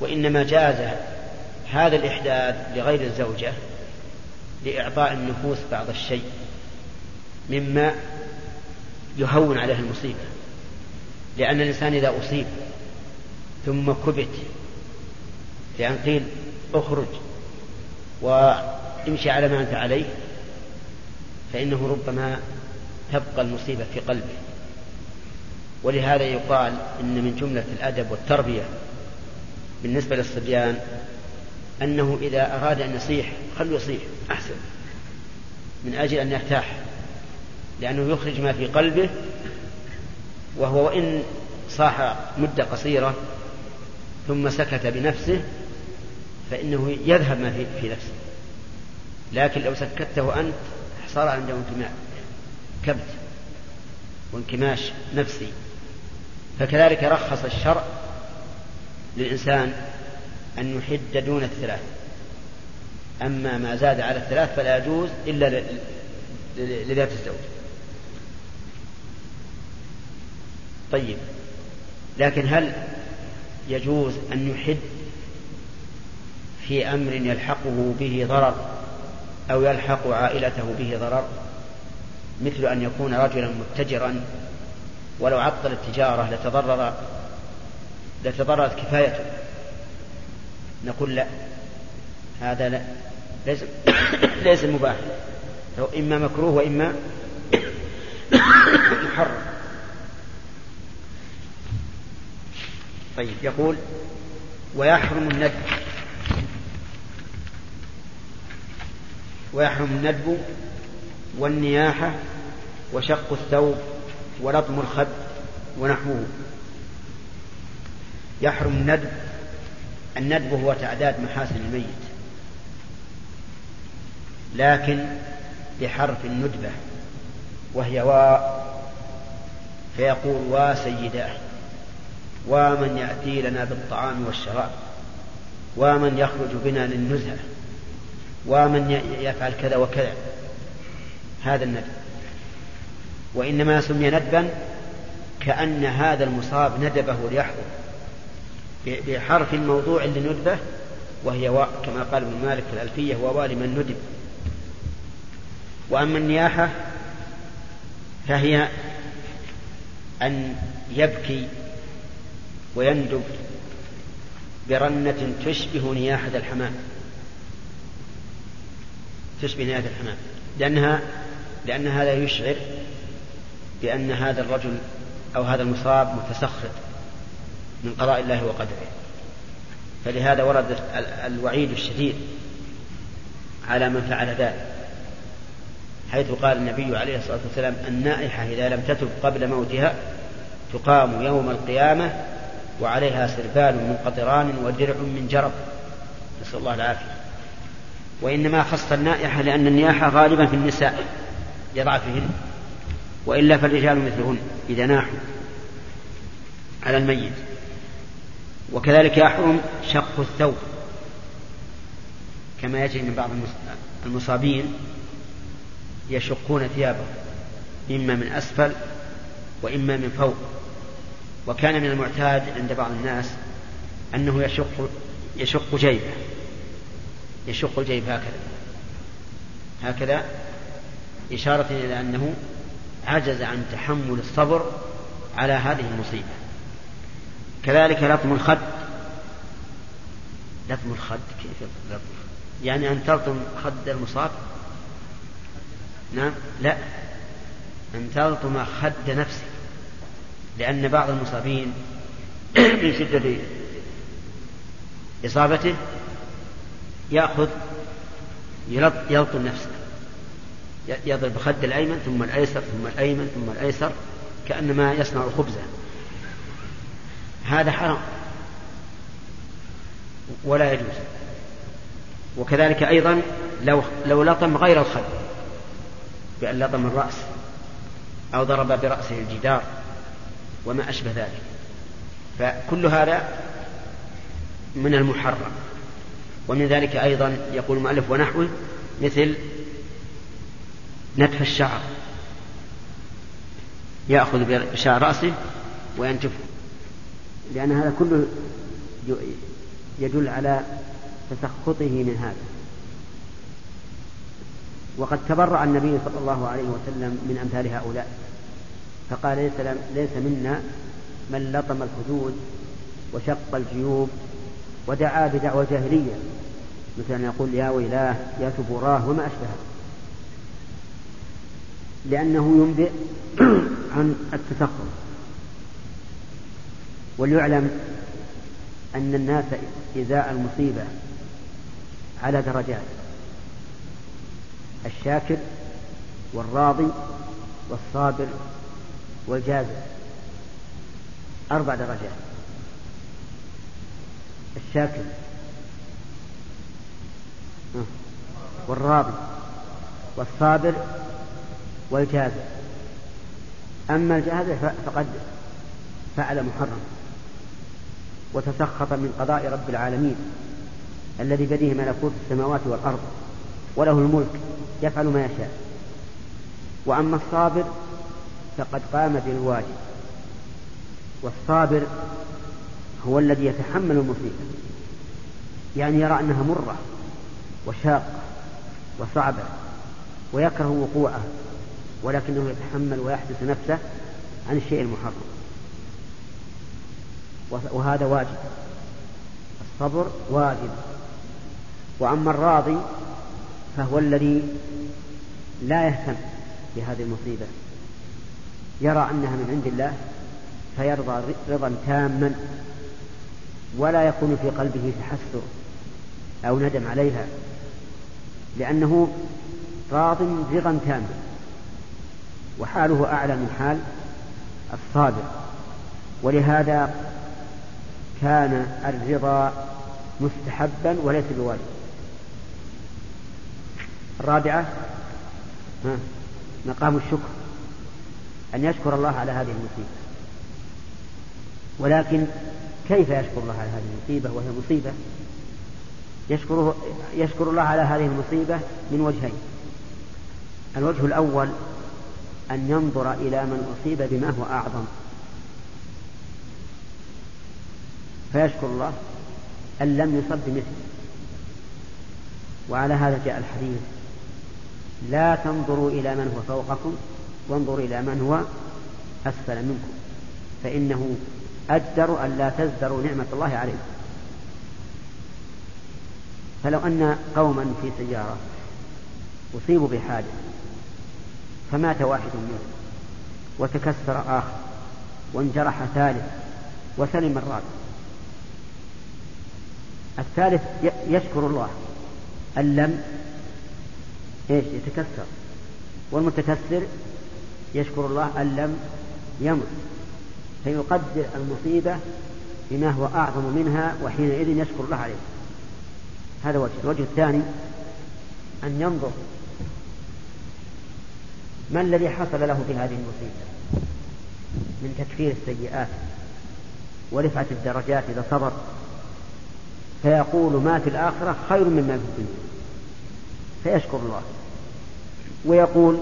وإنما جاز هذا الإحداث لغير الزوجة لإعطاء النفوس بعض الشيء. مما يهون عليه المصيبة. لأن الإنسان إذا أصيب ثم كبت لأن قيل اخرج وامشي على ما أنت عليه فإنه ربما تبقى المصيبة في قلبه. ولهذا يقال إن من جملة الأدب والتربية بالنسبة للصبيان أنه إذا أراد أن يصيح خلوا يصيح أحسن من أجل أن يرتاح. لأنه يخرج ما في قلبه وهو وإن صاح مدة قصيرة ثم سكت بنفسه فإنه يذهب ما في, نفسه. لكن لو سكته أنت صار عنده انكماش كبت وانكماش نفسي. فكذلك رخص الشرع للإنسان أن يحد دون الثلاث. أما ما زاد على الثلاث فلا يجوز إلا لذات الزوج. طيب. لكن هل يجوز أن يحد في أمر يلحقه به ضرر أو يلحق عائلته به ضرر؟ مثل أن يكون رجلا متجرا ولو عطل التجارة لتضرر لتضررت كفايته. نقول لا هذا لا ليس ليس مباح. إما مكروه وإما محرم. طيب يقول ويحرم الندب. ويحرم الندب والنياحة وشق الثوب ولطم الخد ونحوه. يحرم الندب الندب هو تعداد محاسن الميت. لكن بحرف الندبة وهي واء فيقول وا سيداه. ومن يأتي لنا بالطعام والشراب ومن يخرج بنا للنزهة ومن يفعل كذا وكذا. هذا الندب. وإنما سمي ندبا كأن هذا المصاب ندبه ليحضر. بحرف الموضوع لندبه وهي واء كما قال ابن مالك في الألفية وواء لمن ندب. وأما النياحة فهي أن يبكي ويندب برنة تشبه نياحة الحمام. تشبه نياحة الحمام. لأنها لأن هذا يشعر بأن هذا الرجل أو هذا المصاب متسخط من قضاء الله وقدره. فلهذا ورد الوعيد الشديد على من فعل ذلك حيث قال النبي عليه الصلاة والسلام النائحة إذا لم تتب قبل موتها تقام يوم القيامة وعليها سربال من قطران ودرع من جرب. نسأل الله العافية. وإنما خص النائحة لأن النياحة غالبا في النساء لضعفهن وإلا فالرجال مثلهن إذا ناحوا على الميت. وكذلك يحرم شق الثوب كما يجري من بعض المصابين يشقون ثيابه إما من أسفل وإما من فوق. وكان من المعتاد عند بعض الناس أنه يشق يشق جيبه. يشق الجيب هكذا. هكذا إشارة إلى أنه عجز عن تحمل الصبر على هذه المصيبة. كذلك لطم الخد. لطم الخد كيف لطم؟ يعني أن تلطم خد المصاب؟ نعم لا. أن تلطم خد نفسه لأن بعض المصابين من شدة إصابته يأخذ يلطم نفسه. يضرب خد الأيمن ثم الأيسر ثم الأيمن ثم الأيسر كأنما يصنع خبزا هذا حرام. ولا يجوز. وكذلك أيضا لو لو لطم غير الخد بأن لطم الرأس أو ضرب برأسه الجدار. وما أشبه ذلك. فكل هذا من المحرم. ومن ذلك أيضا يقول المؤلف ونحوه مثل نتف الشعر. يأخذ بشعر رأسه وينتفه لأن هذا كله يدل على تسخطه من هذا. وقد تبرع النبي صلى الله عليه وسلم من أمثال هؤلاء. فقال ليس, ليس منا من لطم الحدود وشق الجيوب ودعا بدعوى جاهلية. مثل أن يقول يا ويلاه يا ثبوراه وما أشبهه. لأنه ينبئ عن التسخط وليعلم أن الناس إزاء المصيبة على درجات. الشاكر والراضي والصابر والجازر أربع درجات. الشاكر والراضي والصابر. والجازر أما الجازر فقد فعل محرم. وتسخط من قضاء رب العالمين. الذي بيده ملكوت السماوات والأرض. وله الملك. يفعل ما يشاء. وأما الصابر فقد قام بالواجب. والصابر هو الذي يتحمل المصيبة. يعني يرى أنها مرة وشاقة وصعبة ويكره وقوعها ولكنه يتحمل ويحدث نفسه عن الشيء المحرم. وهذا واجب. الصبر واجب. وأما الراضي فهو الذي لا يهتم بهذه المصيبة. يرى أنها من عند الله فيرضى رضا تاما ولا يكون في قلبه تحسر أو ندم عليها لأنه راض رضا تاما وحاله أعلى من حال الصابر. ولهذا كان الرضا مستحبا وليس بواجب. الرابعة مقام الشكر. أن يشكر الله على هذه المصيبة. ولكن كيف يشكر الله على هذه المصيبة؟ وهي مصيبة. يشكره يشكر الله على هذه المصيبة من وجهين. الوجه الأول أن ينظر إلى من أصيب بما هو أعظم. فيشكر الله أن لم يصب بمثله. وعلى هذا جاء الحديث لا تنظروا إلى من هو فوقكم وانظروا إلى من هو أسفل منكم. فإنه أجدر أن لا تزدروا نعمة الله عليكم. فلو أن قوما في سيارة أصيبوا بحادث فمات واحد منهم وتكسر آخر وانجرح ثالث وسلم الرابع. الثالث يشكر الله. أن لم إيش؟ يتكسر. والمتكسر يشكر الله أن لم يمت فيقدر المصيبة بما هو أعظم منها وحينئذ يشكر الله عليه. هذا وجه الوجه الثاني أن ينظر ما الذي حصل له في هذه المصيبة من تكفير السيئات ورفعة الدرجات إذا صبر. فيقول ما في الآخرة خير مما في الدنيا. فيشكر الله. ويقول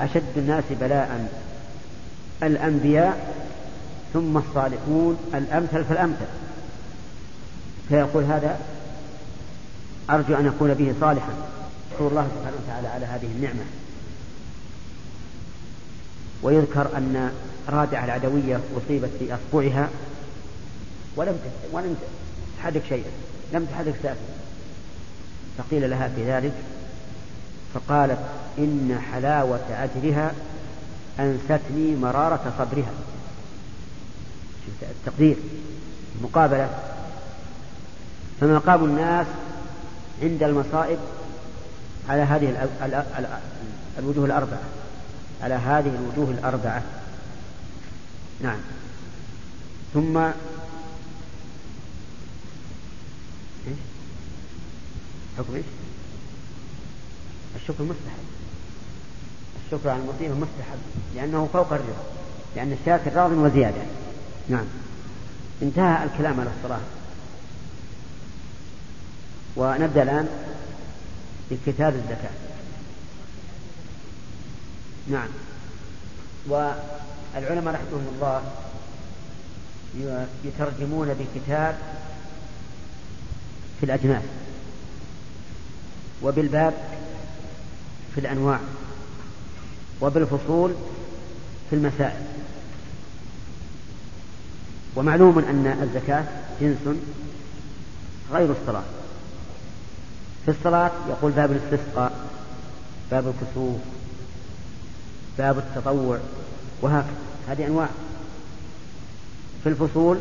أشد الناس بلاء الأنبياء ثم الصالحون الأمثل فالأمثل. فيقول هذا أرجو أن أكون به صالحا. أشكر الله سبحانه وتعالى على هذه النعمة. ويذكر أن رابعة العدوية أصيبت في أصبعها. ولم ولم تحرك شيئا. لم تحرك ساكنا فقيل لها في ذلك فقالت إن حلاوة أجرها أنستني مرارة صبرها التقدير المقابلة فمقام الناس عند المصائب على هذه الوجوه الأربعة على هذه الوجوه الأربعة نعم ثم؟ حكم إيش؟ الشكر مستحب. الشكر على المصيبة مستحب لأنه فوق الرضا لأن الشاكر راض وزيادة. نعم. انتهى الكلام على الصلاة. ونبدأ الآن بكتاب الزكاة. نعم. والعلماء رحمهم الله يترجمون بكتاب في الأجناس وبالباب في الأنواع وبالفصول في المسائل. ومعلوم أن الزكاة جنس غير الصلاة. في الصلاة يقول باب الاستسقاء باب الكسوف باب التطوع وهكذا. هذه أنواع. في الفصول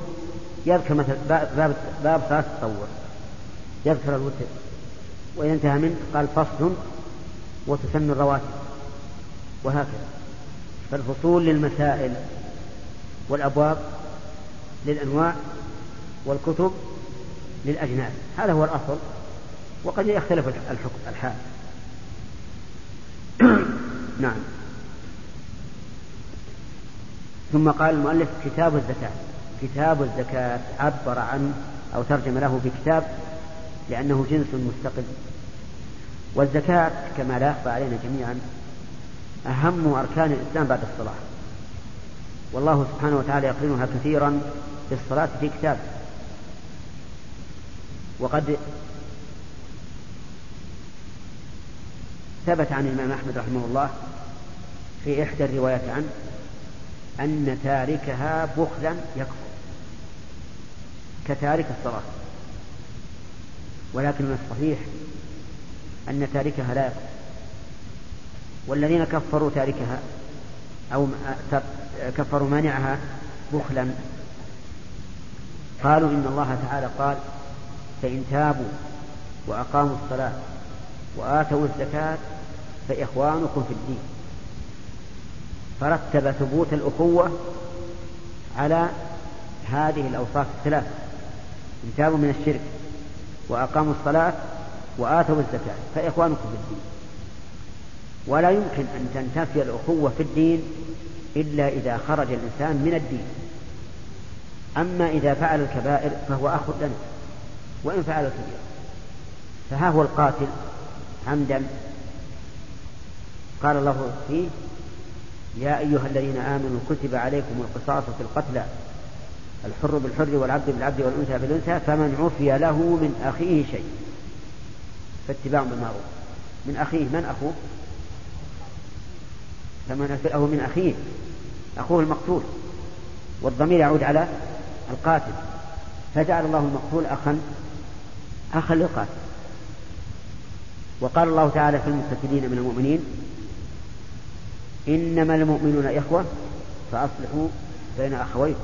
يذكر مثلا باب باب صلاة التطوع. يذكر الوتر. وإذا انتهى منه قال فصل وتسن الرواتب. وهكذا. فالفصول للمسائل والأبواب للأنواع والكتب للأجناس. هذا هو الأصل. وقد يختلف الحكم الحال. نعم. ثم قال المؤلف كتاب الزكاة. كتاب الزكاة عبر عنه أو ترجم له بكتاب لأنه جنس مستقل. والزكاة كما لا يخفى علينا جميعا أهم أركان الإسلام بعد الصلاة. والله سبحانه وتعالى يقرنها كثيرا بالصلاة في كتابه وقد ثبت عن الإمام أحمد رحمه الله في إحدى الروايات عنه أن تاركها بخلا يكفر كتارك الصلاة. ولكن الصحيح أن تاركها لا يكفر والذين كفروا تاركها أو كفروا مانعها بخلا. قالوا إن الله تعالى قال فإن تابوا وأقاموا الصلاة وآتوا الزكاة فإخوانكم في الدين. فرتب ثبوت الأخوة على هذه الأوصاف الثلاث إن تابوا من الشرك وأقاموا الصلاة وآتوا الزكاة فإخوانكم في الدين. ولا يمكن أن تنتفي الأخوة في الدين إلا إذا خرج الإنسان من الدين. أما إذا فعل الكبائر فهو أخ لنا وإن فعل الكبير فها هو القاتل عمدا. قال الله فيه يا أيها الذين آمنوا كتب عليكم القصاص في القتلى الحر بالحر والعبد بالعبد والأنثى بالأنثى فمن عفي له من أخيه شيء. فاتباع بالمعروف. من أخيه من أخوه؟ فمن له من أخيه. أخوه المقتول. والضمير يعود على القاتل. فجعل الله المقتول أخا أخا للقاتل. وقال الله تعالى في المستفيدين من المؤمنين إنما المؤمنون إخوة فأصلحوا بين أخويكم.